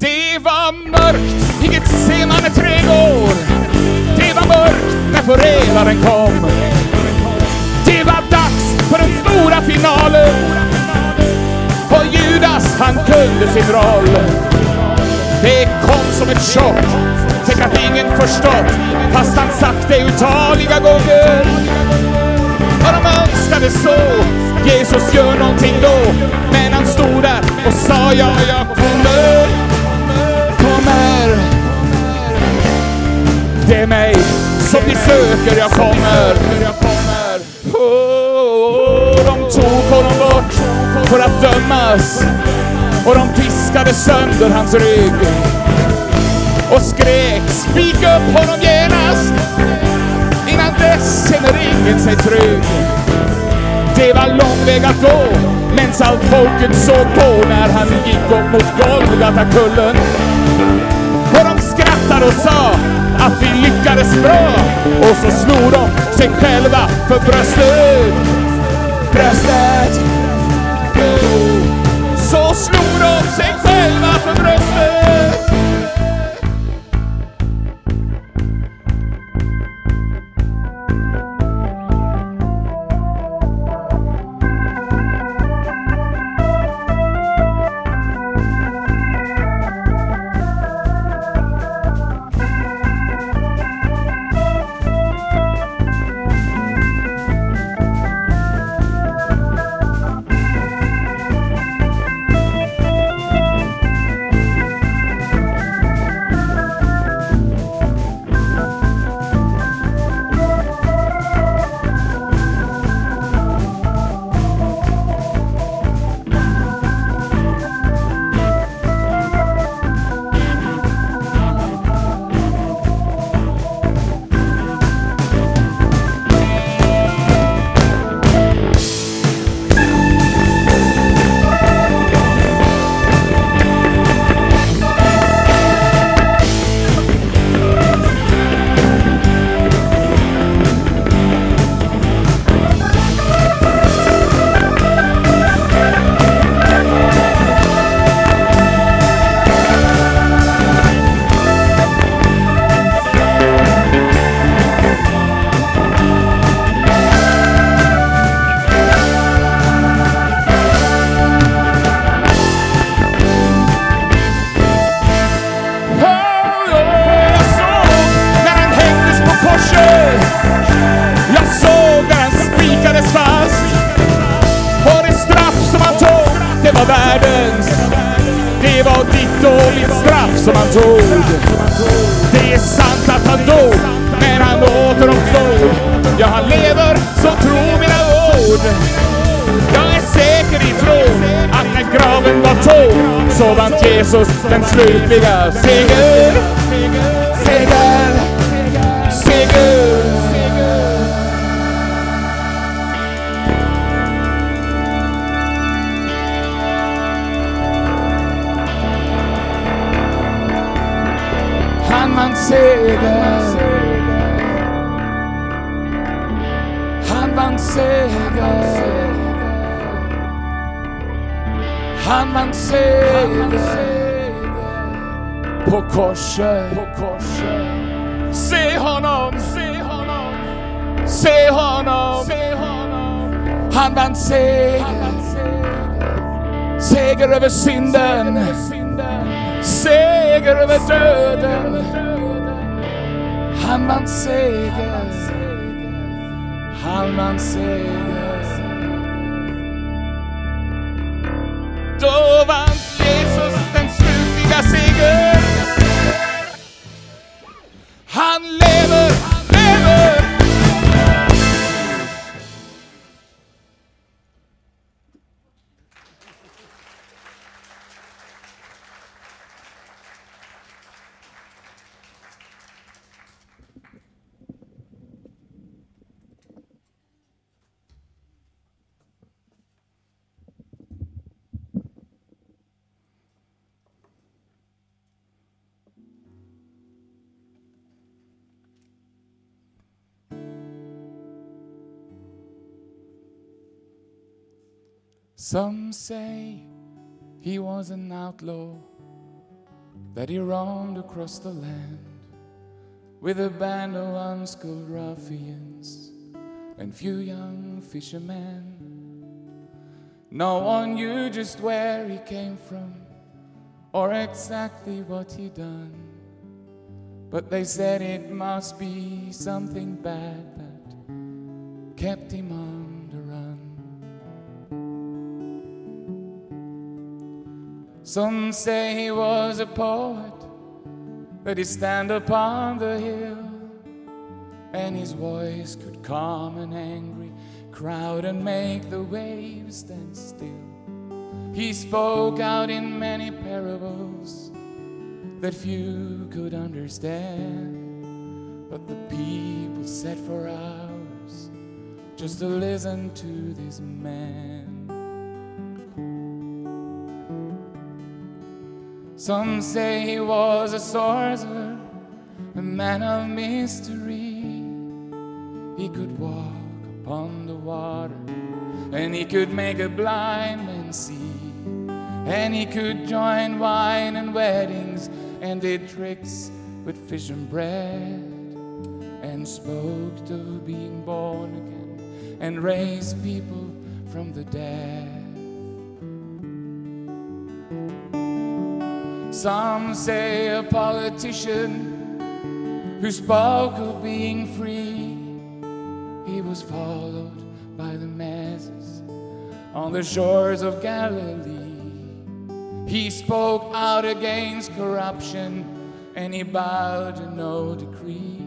Det var mørkt, i tre trädgård. Det var mørkt när förrädaren kom. Det var dags för den stora finalen. Och Judas han kunde sin roll. Det kom som et chock. Tänk att ingen förstått. Fast han sagt det otaliga gånger. Och de önskade så. Jesus gör någonting då. Men han stod där och sa ja, jag. Kommer. Det är mig som ni söker, jag kommer. Oh, de tog honom bort för att dömas. Och de piskade sönder hans rygg. Och skrek, spika upp honom genast. Innan dess känner ingen sig trygg. Det var lång väg att gå, mens allt folket såg på när han gick upp mot Golgatakullen. Och de skrattade och sa att vi lyckades bra. Och så slog de sig själva för bröstet. Bröstet. Oh. Jesus den slutliga seger. Seger över synden. Seger över döden. Han vann seger. Han vann seger. Some say he was an outlaw. that he roamed across the land with a band of unskilled ruffians and few young fishermen. No one knew just where he came from or exactly what he done. But they said it must be something bad that kept him on Some say he was a poet, that he stand upon the hill, and his voice could calm an angry crowd and make the waves stand still. He spoke out in many parables that few could understand, but the people sat for hours just to listen to this man. Some say he was a sorcerer, a man of mystery. He could walk upon the water, and he could make a blind man see. And he could join wine and weddings, and did tricks with fish and bread, and spoke of being born again, and raised people from the dead. Some say a politician who spoke of being free. He was followed by the masses on the shores of Galilee. He spoke out against corruption and he bowed to no decree.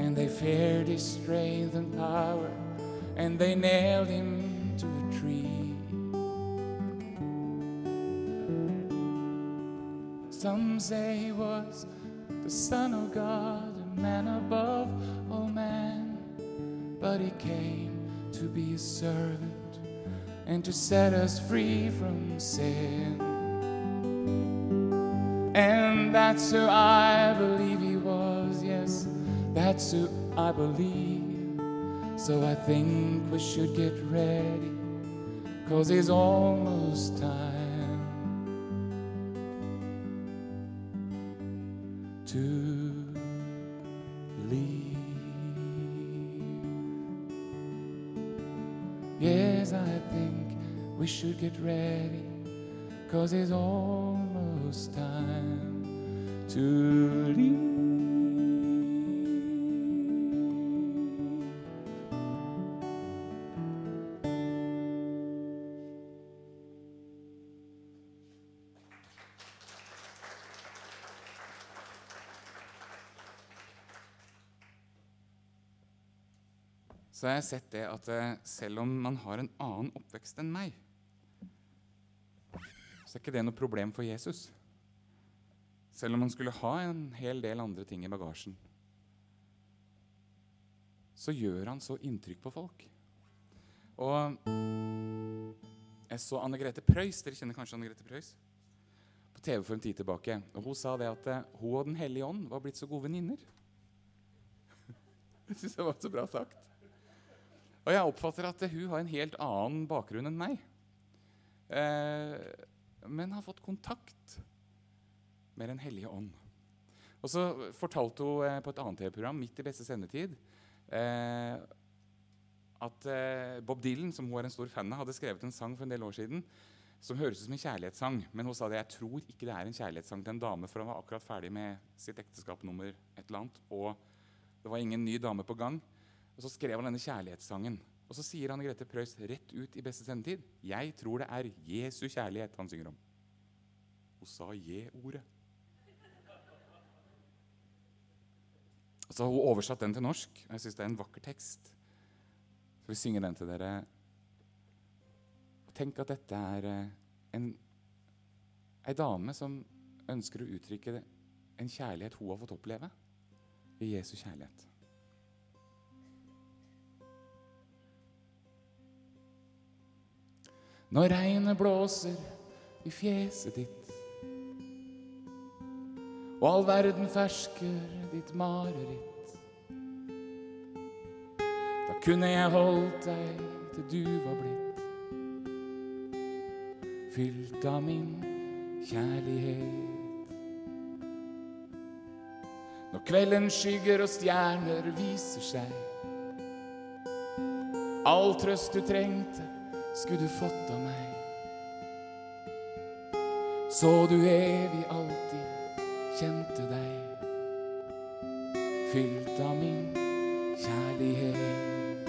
And they feared his strength and power and they nailed him to a tree. Some say he was the Son of God, a man above all men. But he came to be a servant and to set us free from sin. And that's who I believe he was, yes, that's who I believe. So I think we should get ready, cause it's almost time. Should get ready, cause it's almost time to leave. så jeg har jeg sett det at eh, selv om man har en annen oppvekst enn meg, så er ikke det noe problem for Jesus. Selv om han skulle ha en hel del andre ting i bagasjen, så gjør han så inntrykk på folk. Og jeg så Anne Grete Preus. Dere kjenner kanskje Anne Grete Preus? På TV for en tid tilbake. Og Hun sa det at eh, hun og Den hellige ånd var blitt så gode venninner. Det syns jeg var så bra sagt. Og jeg oppfatter at hun har en helt annen bakgrunn enn meg. Eh, men har fått kontakt med Den hellige ånd. Og så fortalte hun eh, på et annet TV-program midt i beste sendetid eh, at eh, Bob Dylan, som hun er en stor fan av, hadde skrevet en sang for en del år siden som høres ut som en kjærlighetssang. Men hun sa det, jeg tror ikke det er en kjærlighetssang til en dame, for han var akkurat ferdig med sitt ekteskap nummer et eller annet, og det var ingen ny dame på gang. Og så skrev han denne kjærlighetssangen. Og så sier Anne Grete Preus rett ut i beste sendetid Jeg tror det er Jesu kjærlighet han synger om. Hun sa je-ordet. Så har hun oversatt den til norsk. Jeg syns det er en vakker tekst. Så vi synger den til dere. Og tenk at dette er eh, en, ei dame som ønsker å uttrykke en kjærlighet hun har fått oppleve i Jesu kjærlighet. Når regnet blåser i fjeset ditt, og all verden fersker ditt mareritt. Da kunne jeg holdt deg til du var blitt fylt av min kjærlighet. Når kvelden skygger og stjerner viser seg. All trøst du trengte, skulle du fått av meg. Så du evig alltid kjente deg, fylt av min kjærlighet.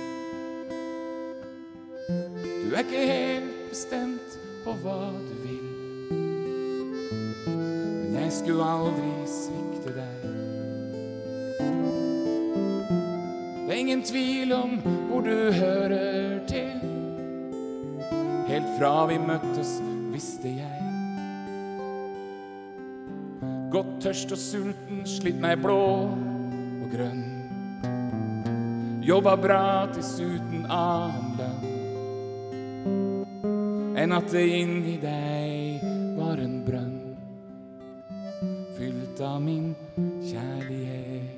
Du er ikke helt bestemt på hva du vil, men jeg skulle aldri svikte deg. Det er ingen tvil om hvor du hører til. Helt fra vi møttes, visste jeg. Godt tørst og sulten, slitt meg blå og grønn. Jobba bra dessuten annen lønn. Enn at det inni deg var en brønn fylt av min kjærlighet.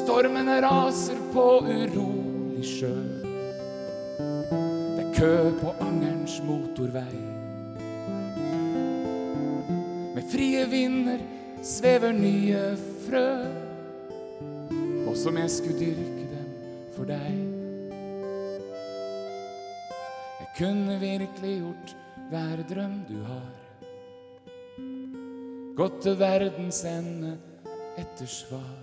Stormene raser på urolig sjø. Kø på Angerns motorvei. Med frie vinder svever nye frø. Og som jeg skulle dyrke dem for deg. Jeg kunne virkelig gjort hver drøm du har. Gått til verdens ende etter svar.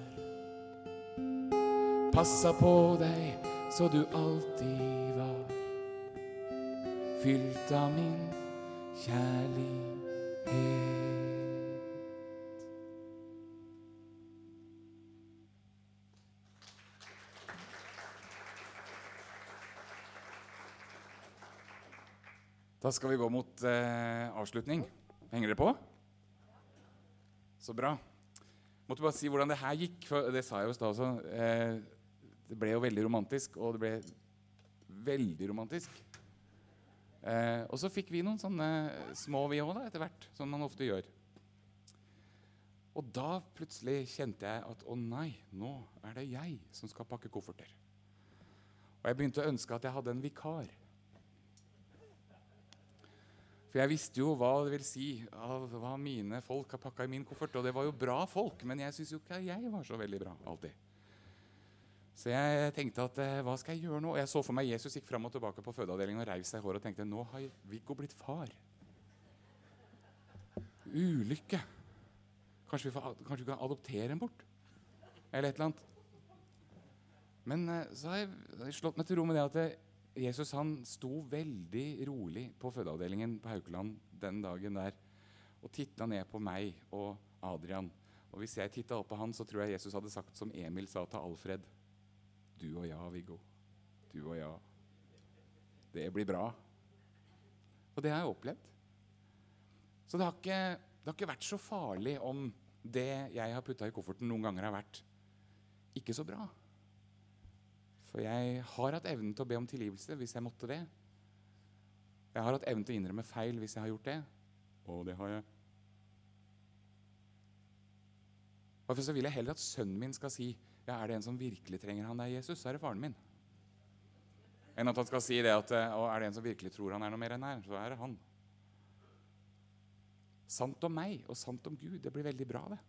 Passa på deg så du alltid. Fylt av min kjærlighet. Da skal vi gå mot eh, avslutning. Henger dere på? Så bra. Måtte bare si hvordan det her gikk. For det sa jeg jo i stad også. Eh, det ble jo veldig romantisk, og det ble veldig romantisk. Eh, og så fikk vi noen sånne små, vi òg, etter hvert. Som man ofte gjør. Og da plutselig kjente jeg at å nei, nå er det jeg som skal pakke kofferter. Og jeg begynte å ønske at jeg hadde en vikar. For jeg visste jo hva det vil si av hva mine folk har pakka i min koffert. Og det var jo bra folk, men jeg syns jo ikke jeg var så veldig bra alltid. Så jeg tenkte at eh, hva skal jeg gjøre nå? Jeg så for meg Jesus gikk fram og tilbake på fødeavdelingen og reiv seg i håret og tenkte nå har Viggo blitt far. Ulykke. Kanskje vi, får, kanskje vi kan adoptere en bort? Eller et eller annet. Men eh, så har jeg, slått meg til ro med det at det, Jesus han sto veldig rolig på fødeavdelingen på Haukeland den dagen der og titta ned på meg og Adrian. Og Hvis jeg titta opp på han, så tror jeg Jesus hadde sagt som Emil sa til Alfred. Du og jeg, Viggo. Du og jeg. Det blir bra. Og det har jeg opplevd. Så det har ikke, det har ikke vært så farlig om det jeg har putta i kofferten, noen ganger har vært ikke så bra. For jeg har hatt evnen til å be om tilgivelse hvis jeg måtte det. Jeg har hatt evnen til å innrømme feil hvis jeg har gjort det. Og det har jeg. Derfor så vil jeg heller at sønnen min skal si ja, er det en som virkelig trenger han der, Jesus, så er det faren min. Enn at han skal si det at og er det en som virkelig tror han er noe mer enn her, så er det han. Sant om meg og sant om Gud. Det blir veldig bra, det.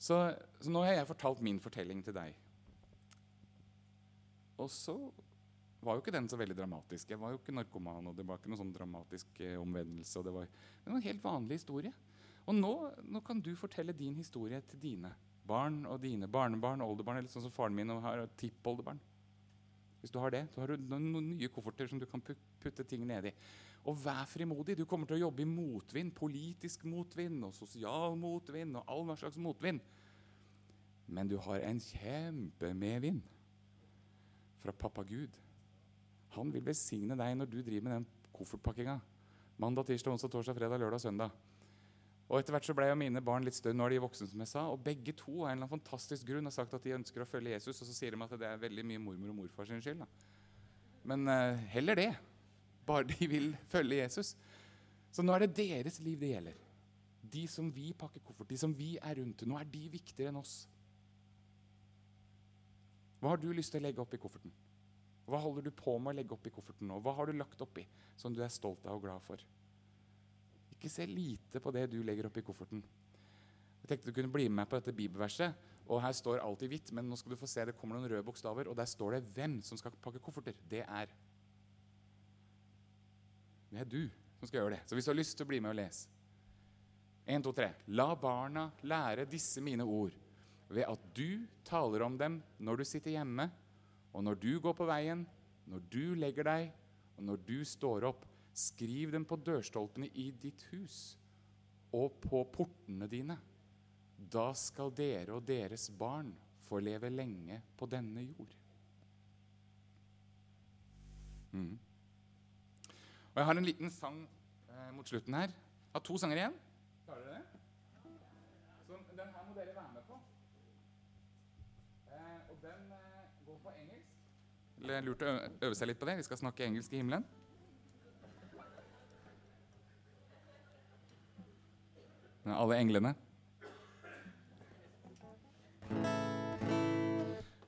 Så, så, nå har jeg fortalt min fortelling til deg. Og så var jo ikke den så veldig dramatisk. Jeg var jo ikke narkoman, og det var ikke noen sånn dramatisk eh, omvendelse. Det det var en helt vanlig historie. Og nå, nå, kan du fortelle din historie til dine barn og dine barnebarn, oldebarn, eller sånn som faren min og har tippoldebarn. Hvis du har det, så har du noen nye kofferter som du kan putte ting nedi. Og vær frimodig. Du kommer til å jobbe i motvind. Politisk motvind og sosial motvind og all slags motvind. Men du har en kjempemedvind fra pappa Gud. Han vil velsigne deg når du driver med den koffertpakkinga. Mandag, tirsdag, onsdag, torsdag, fredag, lørdag, søndag. Og Etter hvert så ble jo mine barn litt større. Nå er de voksne, som jeg sa. Og begge to av en eller annen fantastisk grunn har sagt at de ønsker å følge Jesus. Og så sier de at det er veldig mye mormor og morfar sin skyld. Da. Men uh, heller det. Bare de vil følge Jesus. Så nå er det deres liv det gjelder. De som vi pakker koffert, de som vi er rundt. Nå er de viktigere enn oss. Hva har du lyst til å legge opp i kofferten? Hva holder du på med å legge opp i kofferten nå? Hva har du lagt oppi som du er stolt av og glad for? Ikke se lite på det du legger oppi kofferten. Jeg tenkte du kunne bli med på dette bibelverset. Og her står alt i hvitt, men nå skal du få se det kommer noen røde bokstaver, og der står det hvem som skal pakke kofferter. Det er Det er du som skal gjøre det. Så hvis du har lyst til å bli med og lese 1, 2, 3. La barna lære disse mine ord ved at du taler om dem når du sitter hjemme, og når du går på veien, når du legger deg, og når du står opp. Skriv dem på dørstolpene i ditt hus og på portene dine. Da skal dere og deres barn få leve lenge på denne jord. Mm. Og Jeg har en liten sang eh, mot slutten her. Jeg har to sanger igjen. Klarer dere det? Så den her må dere være med på. Eh, og den eh, går på engelsk. Lurt å øve seg litt på det. Vi skal snakke engelsk i himmelen. alle englene.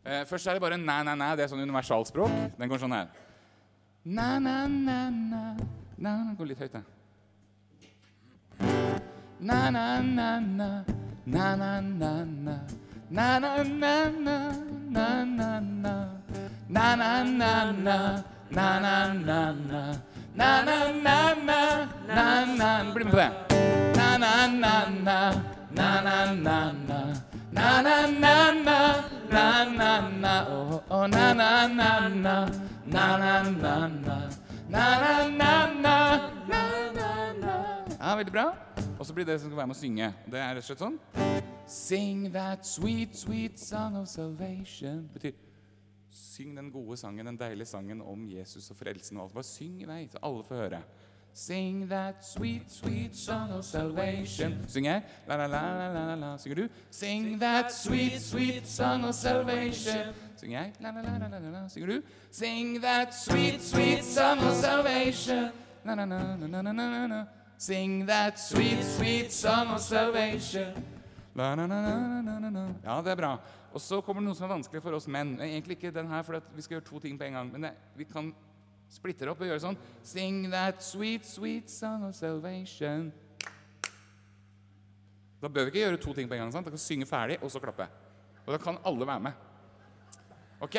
Eh, først er det bare næ, næ, næ. Det er sånn universalspråk. Den går sånn her. Næ, næ, næ, næ. næ. Går litt høyt, det. Næ, næ, næ, næ. Næ, næ, næ, næ. Næ, næ, næ, næ. Næ, næ, næ. Næ, næ, næ, næ. Næ, næ, næ, næ. Na-na-na-na. Na-na. Bli med på det. Na-na-na-na. Na-na-na-na. Na-na-na-na. Na-na-na. Oh, oh, na-na-na-na. Na-na-na-na. Na-na-na-na. Na-na-na. Ja, veldig bra. Og så blir det som skal være med å synge. Det er rett og slett sånn. Sing that sweet, sweet song of salvation. Betyr syng den gode sangen, den deilige sangen om Jesus og frelsen og alt. Bare syng i vei, så alle får høre. Sing that sweet, sweet song of salvation. Synger jeg? La, la, la, la, la, la. Synger du? Sing that sweet, sweet song of salvation. Synger jeg? La, la, la, la, la, la. Synger du? Sing that sweet, sweet song of salvation. La, la, la, la, la, la, la. Sing that sweet, sweet song of salvation. La, la, la, la, la, la, la. Ja, det er bra. Og så kommer det noe som er vanskelig for oss menn. Egentlig ikke den her, for vi skal gjøre to ting på en gang. Men det, vi kan splitte det opp og gjøre sånn. Sing that sweet, sweet song of salvation. Da bør vi ikke gjøre to ting på en gang. sant? Da kan vi synge ferdig, og så klappe. Og da kan alle være med. Ok?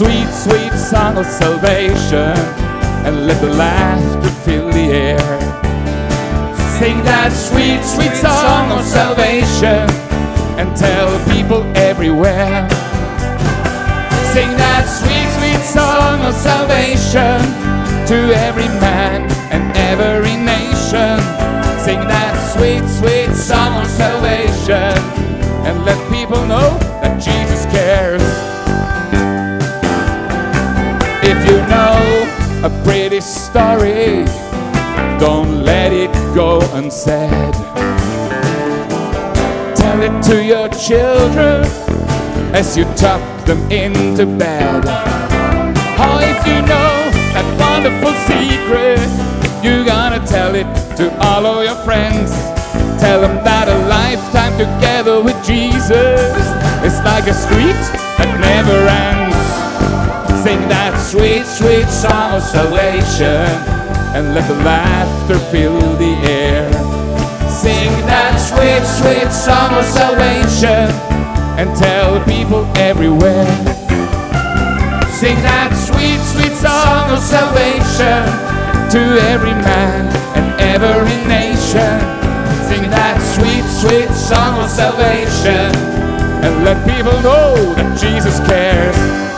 Sweet, sweet song of salvation and let the laughter fill the air. Sing that sweet, sweet song of salvation and tell people everywhere. Sing that sweet, sweet song of salvation to every man and every nation. Sing that sweet, sweet song of salvation and let people know that Jesus a pretty story, don't let it go unsaid. Tell it to your children as you tuck them into bed. Oh, if you know that wonderful secret, you gotta tell it to all of your friends. Tell them that a lifetime together with Jesus is like a street that never ends. Sing that sweet, sweet song of salvation and let the laughter fill the air. Sing that sweet, sweet song of salvation and tell people everywhere. Sing that sweet, sweet song of salvation to every man and every nation. Sing that sweet, sweet song of salvation and let people know that Jesus cares.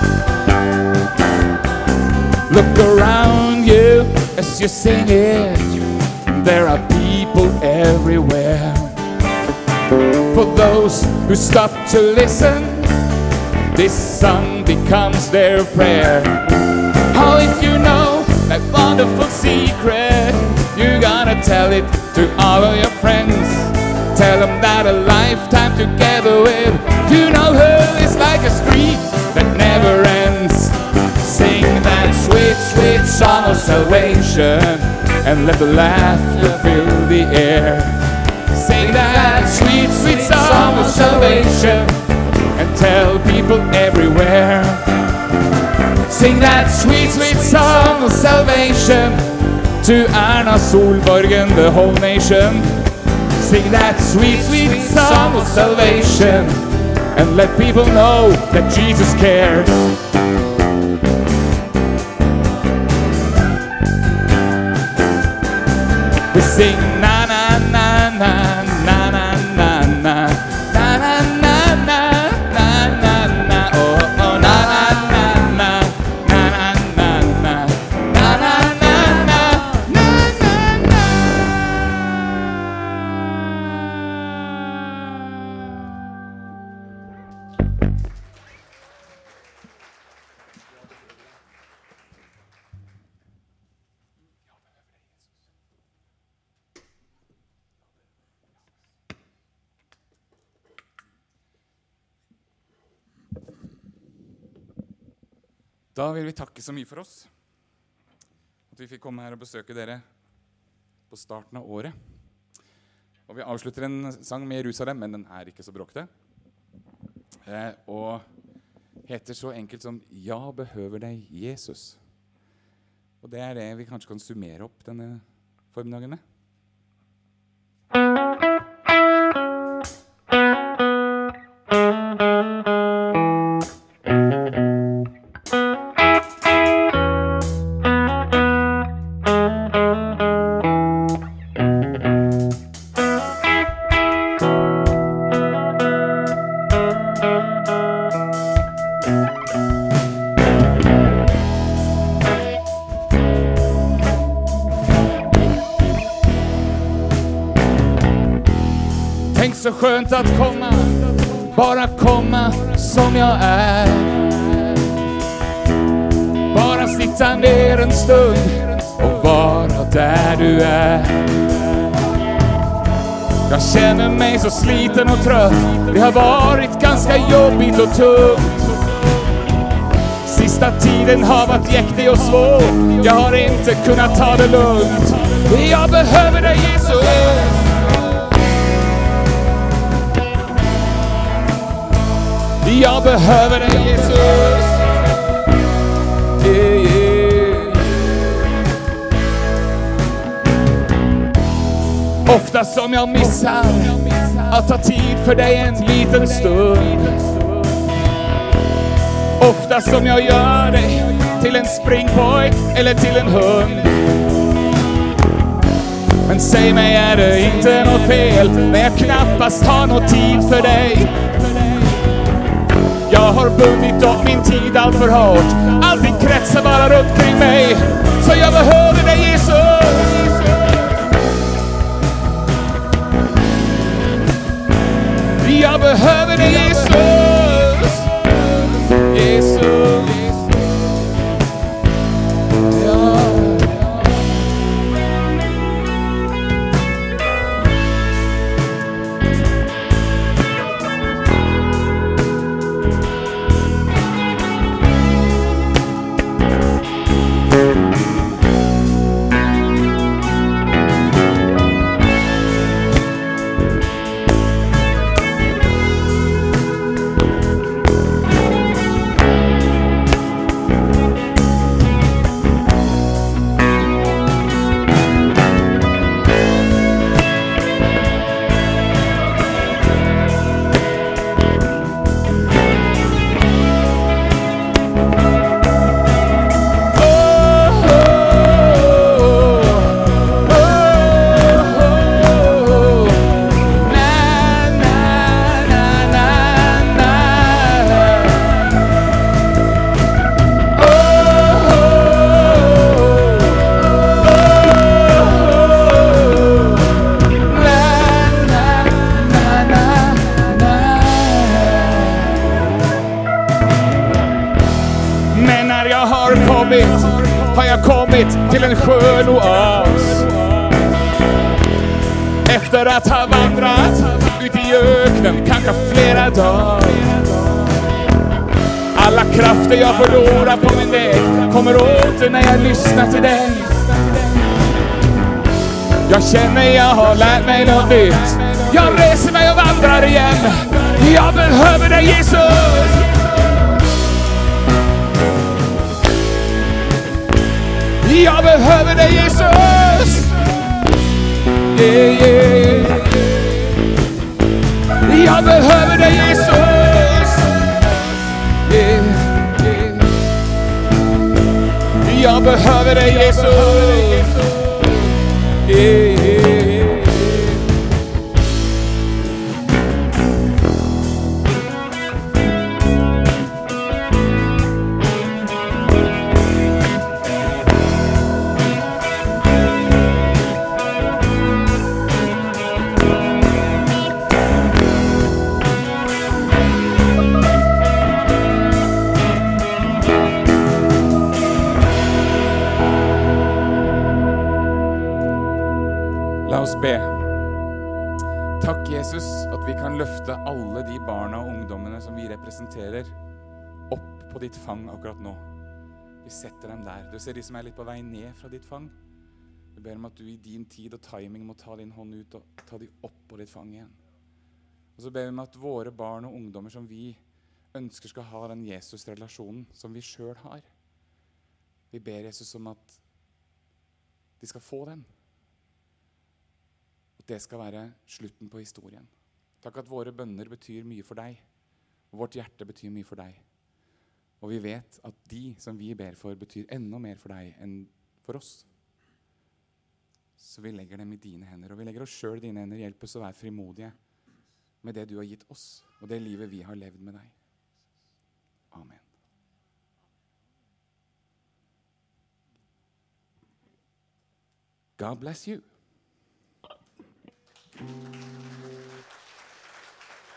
Look around you as you sing it. There are people everywhere. for those who stop to listen. This song becomes their prayer. Oh, if you know that wonderful secret, you gotta tell it to all of your friends. Tell them that a lifetime together with you know her is like a street sweet, sweet song of salvation and let the laughter fill the air. Sing that sweet, sweet song of salvation and tell people everywhere. Sing that sweet, sweet song of salvation to Erna Solborgen, the whole nation. Sing that sweet, sweet song of salvation and let people know that Jesus cares. sing now. Da vil vi takke så mye for oss. At vi fikk komme her og besøke dere på starten av året. Og vi avslutter en sang med Jerusalem, men den er ikke så bråkete. Eh, og heter så enkelt som 'Ja, behøver deg, Jesus'. Og det er det vi kanskje kan summere opp denne formiddagen med. Har varit jäktig och svår, jag har inte kunnat ta det lugnt. Jag behöver dig Jesus. Jag behöver dig Jesus. Yeah, yeah. Ofta som jag missar att ta tid för dig en liten stund. Ofta som jag gör dig till en springboy eller till en hund. Men säg mig, är det inte något fel när jag knappast har noe tid för dig? Jag har bundit upp min tid allt för hårt. Allting kretsar bara runt kring mig. Så jag behöver dig Jesus. Jag behöver dig Jesus. Jesus. Efter har ha vandrat ut i öknen kanske flera dagar. Alla krafter jag förlorar på min väg kommer åter när jag lyssnar till dig. Jag känner jag har lärt mig något nytt. Jag reser mig och vandrar igen. Jag behöver dig Jesus. Jag behöver dig Jesus. Yeah, yeah. deg, behöver dig Jesus. Jeg behøver deg, Jesus. Yeah. Barna og ungdommene som vi representerer, opp på ditt fang akkurat nå. Vi setter dem der. Du ser de som er litt på vei ned fra ditt fang. Vi ber om at du i din tid og timing må ta din hånd ut og ta dem opp på ditt fang igjen. Og så ber vi om at våre barn og ungdommer som vi ønsker skal ha den Jesus-relasjonen som vi sjøl har. Vi ber Jesus om at de skal få den. At det skal være slutten på historien. Takk at våre bønner betyr mye for deg. Og vårt hjerte betyr mye for deg. Og vi vet at de som vi ber for, betyr enda mer for deg enn for oss. Så vi legger dem i dine hender, og vi legger oss sjøl i dine hender. Hjelp oss å være frimodige med det du har gitt oss, og det livet vi har levd med deg. Amen. God bless you.